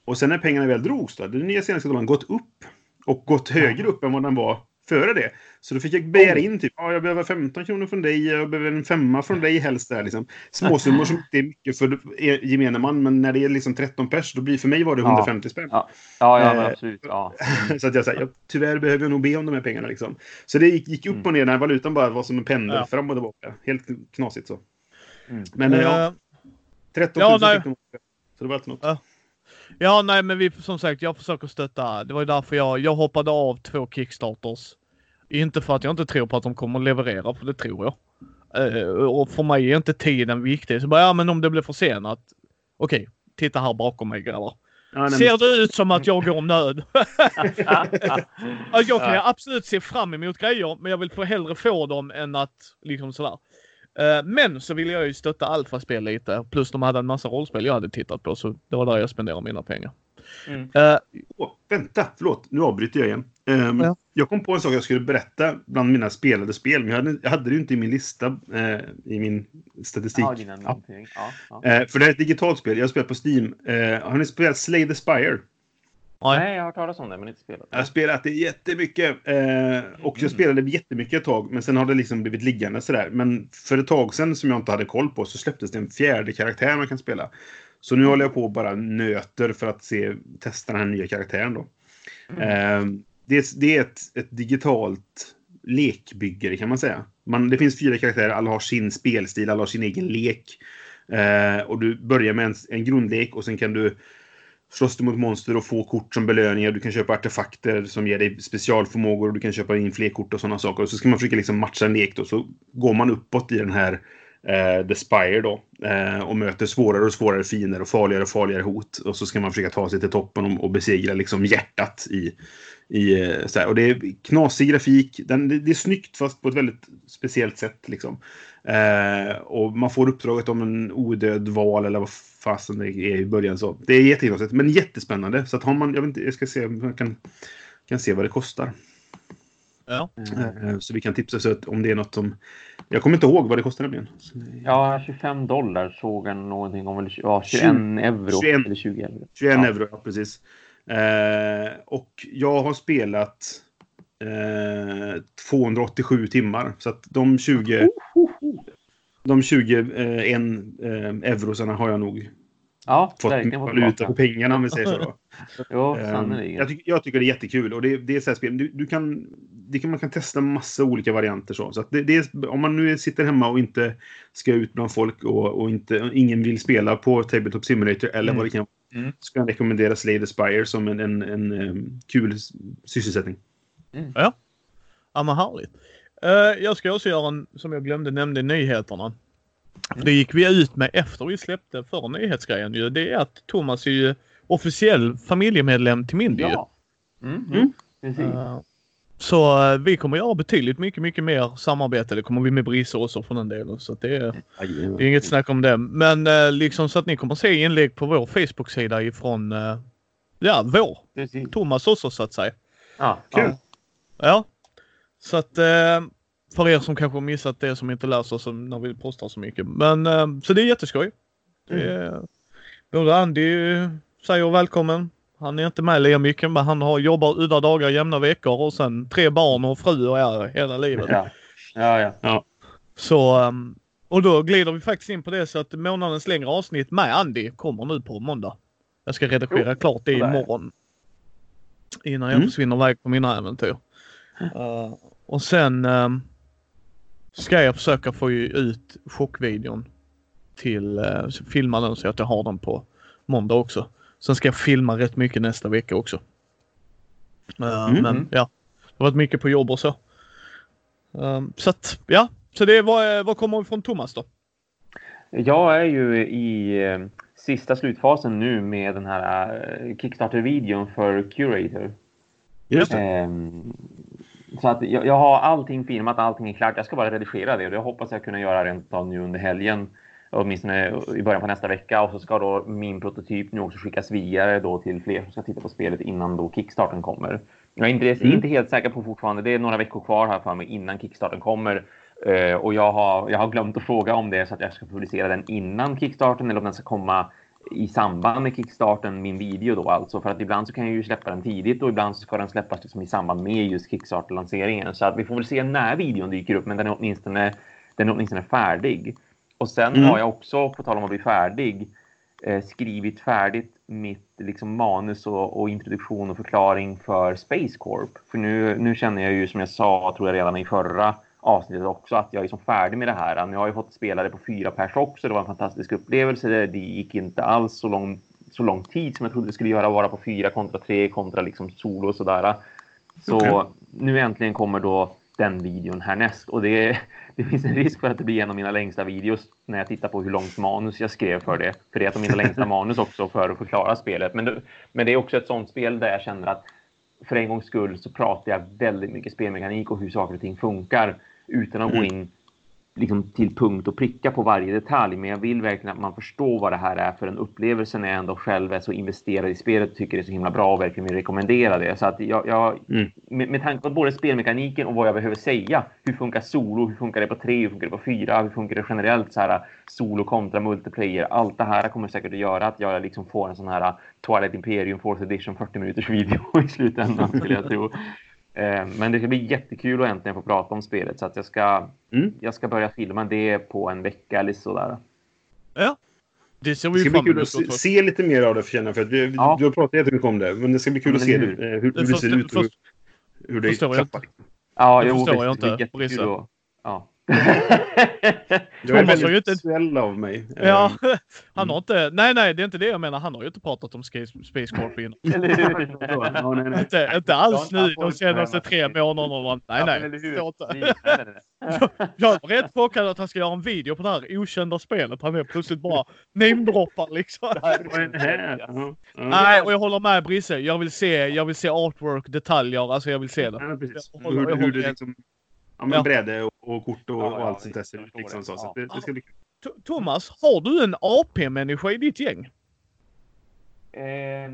Och sen när pengarna väl drogs då, hade den senaste dollarn gått upp. Och gått högre upp än vad den var före det. Så då fick jag begära in typ, ja jag behöver 15 kronor från dig, jag behöver en femma från dig helst. Där, liksom. Småsummor som inte är mycket för gemene man, men när det är liksom 13 pers, då blir för mig var det Ja. 150 spänn. Ja, ja, ja Eh, absolut. Ja. Så att jag säger, jag, tyvärr behöver jag nog be om de här pengarna. Liksom. Så det gick, gick upp Mm. och ner när valutan bara var som en pendel Ja. fram och tillbaka. Helt knasigt så. Mm. Men eh, ja, Eh, 13 ja, 000 nej. fick de. Så det var alltid något. Ja. Ja, nej, men vi, som sagt, jag försöker stötta. Det var ju därför jag, jag hoppade av två Kickstarters. Inte för att jag inte tror på att de kommer leverera, för det tror jag. Eh, och för mig är inte tiden viktig. Så bara, ja men om det blir försenat. Okej, titta här bakom mig grabbar. Ja, Ser det ut som att jag går nöd? Alltså, jag kan absolut se fram emot grejer, men jag vill få hellre få dem än att liksom sådär. Eh, Men så vill jag ju stötta Alfa-spel lite. Plus de hade en massa rollspel jag hade tittat på, så det var där jag spenderade mina pengar. Mm. Eh, Åh, vänta, förlåt. Nu avbryter jag igen. Ehm, Ja. Jag kom på en sak jag skulle berätta bland mina spelade spel, men jag hade, jag hade det ju inte i min lista, eh, i min statistik. Ja, dina. Ja, ja. Eh, för det är ett digitalt spel. Jag har spelat på Steam. Eh, har ni spelat Slay the Spire? nej. Jag har hört talas om det, men inte spelat. Jag har spelat det jättemycket. Eh, och jag spelade det jättemycket ett tag, men sen har det liksom blivit liggande sådär. Men för ett tag sedan som jag inte hade koll på så släpptes det en fjärde karaktär man kan spela. Så nu håller jag på och bara nöter för att se, testa den här nya karaktären då. Eh, det, är, det är ett, ett digitalt lekbyggare kan man säga. Man, det finns fyra karaktärer, alla har sin spelstil, alla har sin egen lek. Eh, och du börjar med en, en grundlek och sen kan du slåss du mot monster och få kort som belöningar. Du kan köpa artefakter som ger dig specialförmågor och du kan köpa in fler kort och sådana saker. Och så ska man försöka liksom matcha en lek då. Så går man uppåt i den här eh, The Spire då. Eh, och möter svårare och svårare fiender och farligare och farligare hot. Och så ska man försöka ta sig till toppen och, och besegra liksom hjärtat i, i eh, så här. Och det är knasig grafik. Den, det, det är snyggt fast på ett väldigt speciellt sätt liksom. Eh, och man får uppdraget om en odöd val eller vad fasen det är i början. Så det är jätteknasigt men jättespännande. Så att har man, jag, vet inte, jag ska se om jag kan, kan se vad det kostar. Ja. Eh, så vi kan tipsa så att om det är något som... Jag kommer inte ihåg vad det kostar nämligen. Ja, 25 dollar såg jag någonting om. Eller, ja, 21 20 euro. 21. Eller 20 euro. 21 Ja. euro, ja precis. Eh, och jag har spelat eh, 287 timmar. Så att de 20... De 20 eh, en, eh, eurosarna har jag nog Ja, fått valuta på pengarna om vi säger så. Då. Jo, Ehm, sannerligen. jag, tycker, jag tycker det är jättekul och det, det är så här spel. Du, du kan, det kan, man kan testa massa olika varianter. Så, så att det, det är, om man nu sitter hemma och inte ska ut bland folk och, och inte, ingen vill spela på Tabletop Simulator eller Mm. vad det kan vara. Mm. Så kan jag rekommendera Slay the Spire som en, en, en, em, kul s- sysselsättning. Ja, men härligt. Eh, jag ska också göra en, som jag glömde nämnde i nyheterna. För Det gick vi ut med efter vi släppte förra nyhetsgrejen ju. Det är att Thomas är ju officiell familjemedlem till Mindy. Ja. Mm, Mm. mm. Precis. Eh, Så eh, vi kommer göra betydligt mycket, mycket mer samarbete. Det kommer vi med Brisse också för den delen. Så att det, är, det är inget snack om det. Men eh, liksom så att ni kommer se inlägg på vår Facebook-sida ifrån ja, vår. Precis. Thomas också så att säga. Ja, Kul. ja. Ja. Så att eh, för er som kanske har missat det som inte läser så, när vi postar så mycket. Men eh, så det är jätteskoj. Det är, både Andy säger välkommen. Han är inte med lika mycket men han har jobbar udda dagar, jämna veckor och sen tre barn och fru och är hela livet. Ja. Ja, ja. Så ehm, och då glider vi faktiskt in på det så att månadens längre avsnitt med Andy kommer nu på måndag. Jag ska redigera klart det imorgon. Innan jag Mm. försvinner iväg på mina äventyr. Eh, och sen ehm, ska jag försöka få ut chockvideon till, uh, filma den så att jag har den på måndag också. Sen ska jag filma rätt mycket nästa vecka också. Eh, Mm. Men ja, det har varit mycket på jobb och så. Ehm, så att ja, så det var, vad kommer ifrån Thomas då? Jag är ju i eh, sista slutfasen nu med den här eh, Kickstarter-videon för Curator. Just det. Ehm, så att jag, jag har allting filmat, allting är klart. Jag ska bara redigera det och det hoppas jag kunna göra rent av nu under helgen. Åtminstone i början på nästa vecka och så ska då min prototyp nu också skickas vidare då till fler som ska titta på spelet innan då kickstarten kommer. Jag är inte, mm. inte helt säker på fortfarande. Det är några veckor kvar här för mig innan kickstarten kommer. Uh, och jag har, jag har glömt att fråga om det så att jag ska publicera den innan kickstarten eller om den ska komma i samband med kickstarten, min video då alltså. För att ibland så kan jag ju släppa den tidigt och ibland så ska den släppas liksom i samband med just kickstarter-lanseringen. Så att vi får väl se när videon dyker upp, men den är åtminstone, den är åtminstone färdig. Och sen mm. har jag också, på tal om att bli färdig, eh, skrivit färdigt mitt liksom, manus och, och, introduktion och förklaring för Space Corp. För nu, nu känner jag ju som jag sa, tror jag redan i förra avsnittet också, att jag är som färdig med det här. Nu har jag fått spela det på fyra pers också. Det var en fantastisk upplevelse. Det gick inte alls så lång, så lång tid som jag trodde det skulle göra, vara på fyra kontra tre kontra liksom solo och sådär. Så okay. nu äntligen kommer då den videon härnäst och det, det finns en risk för att det blir en av mina längsta videos när jag tittar på hur långt manus jag skrev för det. För det är ett av mina längsta manus också för att förklara spelet. Men det, men det är också ett sånt spel där jag känner att för en gångs skull så pratar jag väldigt mycket spelmekanik och hur saker och ting funkar utan att mm. gå in liksom, till punkt och pricka på varje detalj. Men jag vill verkligen att man förstår vad det här är för en upplevelse när jag ändå själv är så investerad i spelet och tycker det är så himla bra och verkligen vill rekommendera det. Så att jag, jag mm. med, med tanke på både spelmekaniken och vad jag behöver säga. Hur funkar solo? Hur funkar det på tre? Hur funkar det på fyra? Hur funkar det generellt? Så här, solo kontra multiplayer. Allt det här kommer säkert att göra att jag liksom får en sån här Twilight Imperium 4th edition 40 minuters video i slutändan skulle jag tro. Eh, men det ska bli jättekul att äntligen få prata om spelet så att jag ska, mm. jag ska börja filma det på en vecka eller sådär. Ja, det ser vi Det ska bli kul att se, se, lite mer av det för känna för att du, ja. du har pratat jättemycket om det. Men det ska bli kul att se hur, hur, hur det, ser ut och hur, hur det klappar. Ja, det förstår jag inte. Ja. Du är väldigt inte... visuell av mig. Ja, han har inte... Nej, nej, det är inte det jag menar. Han har ju inte pratat om Space Corp innan. inte, inte alls nu de senaste tre månaderna. Nej, nej. Jag är rätt chockad att han ska göra en video på det här okända spelet. Han är plötsligt bara namedroppar liksom. Nej, och jag håller med Brisse. Jag vill se, jag vill se artwork, detaljer. Alltså jag vill se det. Hur, hur det liksom Ja, men ja. bräde och, och kort och, ja, och allt sånt där. Liksom så. så det, det, ska bli Thomas, har du en AP-människa i ditt gäng? Eh,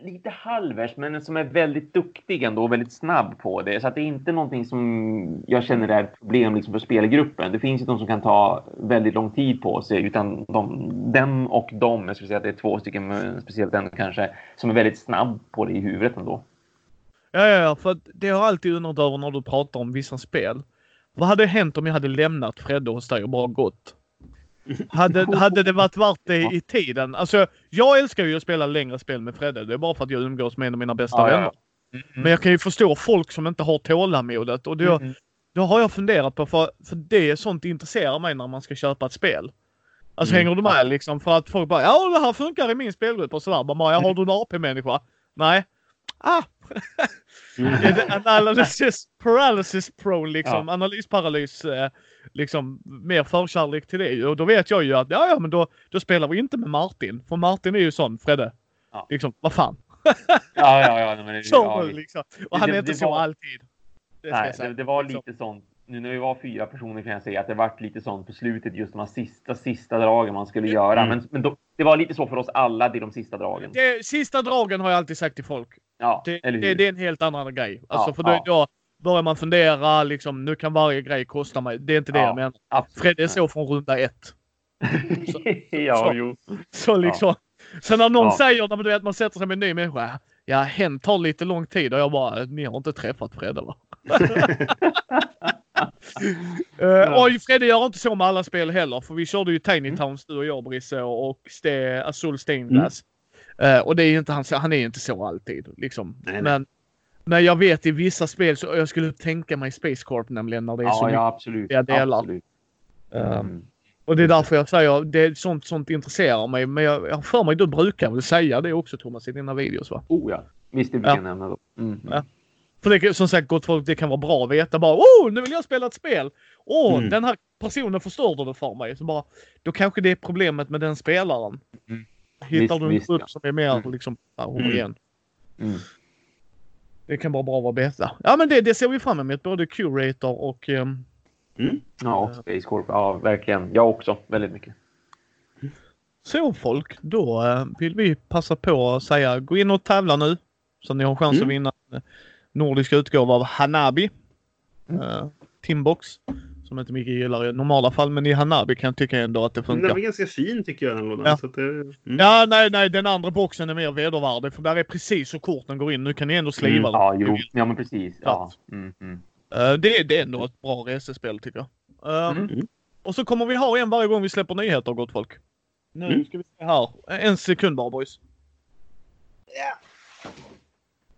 lite halvers, men som är väldigt duktig ändå och väldigt snabb på det. Så att det är inte någonting som jag känner är ett problem liksom för spelgruppen. Det finns ju de som kan ta väldigt lång tid på sig, utan de, den och de, jag skulle säga att det är två stycken, speciellt den kanske, som är väldigt snabb på det i huvudet ändå. Ja, ja, ja, för det har alltid undrat över när du pratar om vissa spel. Vad hade hänt om jag hade lämnat Fredde hos dig och bara gått? Hade, hade det varit värt det i tiden? Alltså, jag älskar ju att spela längre spel med Fredde. Det är bara för att jag umgås med en av mina bästa ja, vänner. Ja. Mm, mm. Men jag kan ju förstå folk som inte har tålamodet och då, mm. då har jag funderat på, för, för det är sånt intresserar mig när man ska köpa ett spel. Alltså mm. hänger du med liksom? För att folk bara, ja det här funkar i min spelgrupp och sådär. Bara, ja, har du en AP-människa? Nej. Ah, Mm. Analysis paralysis pro liksom. Ja. Analysparalys. Eh, liksom mer förkärlek till det. Och då vet jag ju att ja, ja, men då, då spelar vi inte med Martin. För Martin är ju sån, Fredde. Ja. Liksom, vad fan. ja, ja, ja. Men det, så, ja, liksom. Och han det, är inte så var, alltid. Det, nej, det, det, var liksom. lite sånt. Nu när vi var fyra personer kan jag säga att det vart lite sånt på slutet, just de här sista, sista dragen man skulle göra. Mm. Men, men då, det var lite så för oss alla, det är de sista dragen. Det, sista dragen har jag alltid sagt till folk. Ja, det, det, det, är en helt annan grej. Alltså, ja, för då, ja. börjar man fundera, liksom, nu kan varje grej kosta mig. Det är inte det ja, jag menar. Fred är så från runda ett. Så, ja, så, jo. Så liksom. Så när någon ja. säger, när du vet, man sätter sig med en ny människa. Ja, hen tar lite lång tid och jag bara, ni har inte träffat Fredde va? uh, ja. Och Fredde gör inte så med alla spel heller, för vi körde ju Tiny mm. Towns du och jag Brisse och, och Azul Stainglass. Mm. Uh, och det är inte han, han är inte så alltid liksom. Nej, nej. Men, men jag vet i vissa spel så jag skulle tänka mig Space Corp nämligen när det är ja, så ja, absolut. delar. Absolut. Um, och det är därför jag säger det är sånt, sånt intresserar mig. Men jag, jag för mig du brukar väl säga det också Thomas i dina videos va? Oh ja, visst det brukar jag nämna då. Mm. Ja. För det, som sagt gott folk, det kan vara bra att veta bara oh nu vill jag spela ett spel. Åh, oh, mm. den här personen förstörde det för mig. Så bara, då kanske det är problemet med den spelaren. Mm. Hittar du en grupp ja. som är mer mm. liksom, homogen. Mm. Det kan bara bra vara beta. Ja men det, det ser vi fram emot. Både Curator och... ehm, Ja, och Space Corp. Ja, verkligen. Jag också. Väldigt mycket. Så folk, då eh, vill vi passa på att säga gå in och tävla nu. Så ni har chans Mm. att vinna en nordisk utgåva av Hanabi. Uh, Timbox. Som inte mycket gillar i normala fall men i Hanabi kan jag tycka ändå att det Den funkar. var ganska fin tycker jag den lådan. Ja. Så att, det- mm. Ja, nej, nej, den andra boxen är mer vedervärdig för där är precis så korten går in. Nu kan ni ändå sliva Mm. Ja, jo. Ja, men precis. Ja. Mm, mm. Eh, det, det är ändå ett bra resespel tycker jag. Eh, Mm. Mm. Och så kommer vi ha en varje gång vi släpper nyheter gott folk. Nu Mm. ska vi se här. En sekund bara boys.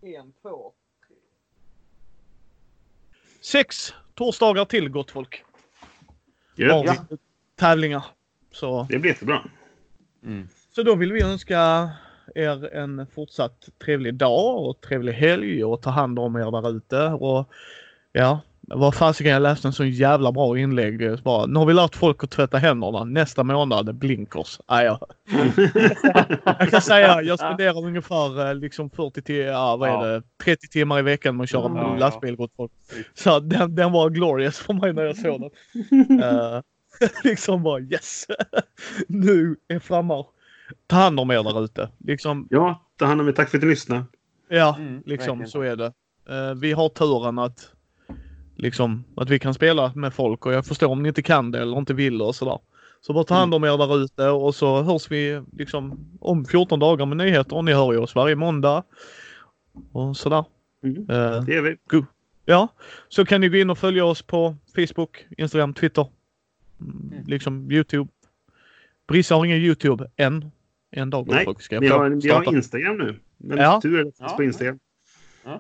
En, två, tre. Sex torsdagar till gott folk. Ja, Har vi tävlingar. Så, Det blir jättebra. Mm. så då vill vi önska er en fortsatt trevlig dag och trevlig helg och ta hand om er där ute. Och ja, vad fasiken jag läste en sån jävla bra inlägg. Bara, nu har vi lärt folk att tvätta händerna. Nästa månad blinkers. Ah, ja. Jag kan säga jag spenderar ungefär eh, liksom 40 till, ja, vad är Ja. det, 30 timmar i veckan med att köra Ja, ja. lastbil gott folk. Så den, den var glorious för mig när jag såg den. Eh, liksom bara yes! nu är frammarsch. Ta hand om er där ute. Liksom, Ja, ta hand om er. Tack för att ni lyssnade. ja, Mm, liksom verkligen. så är det. Eh, vi har turen att liksom att vi kan spela med folk och jag förstår om ni inte kan det eller inte vill och sådär. Så bara ta hand om er där ute och så hörs vi liksom om 14 dagar med nyheter och ni hör ju oss varje måndag. Och sådär. Mm. Eh, Det är vi. Ja, så kan ni gå in och följa oss på Facebook, Instagram, Twitter. Mm, Mm. Liksom Youtube. Brissa har ingen Youtube än. En dag Nej, Vi har, vi har Instagram nu. Men Ja. tur är det Ja. på Instagram.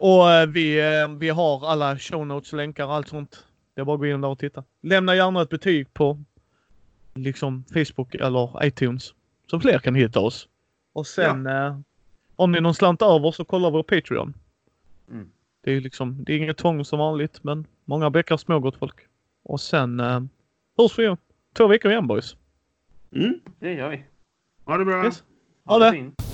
Och eh, vi, eh, vi har alla show notes, länkar och allt sånt. Det är bara att gå in där och titta. Lämna gärna ett betyg på liksom Facebook eller iTunes. Så fler kan hitta oss. Och sen eh, om ni någon slant över så kolla vår Patreon. Mm. Det är liksom, det är inget tvång som vanligt men många bäckar små gott folk. Och sen eh, hörs vi om två veckor igen boys. Mm. Det gör vi. Ha det bra. Yes. Ha det. fint.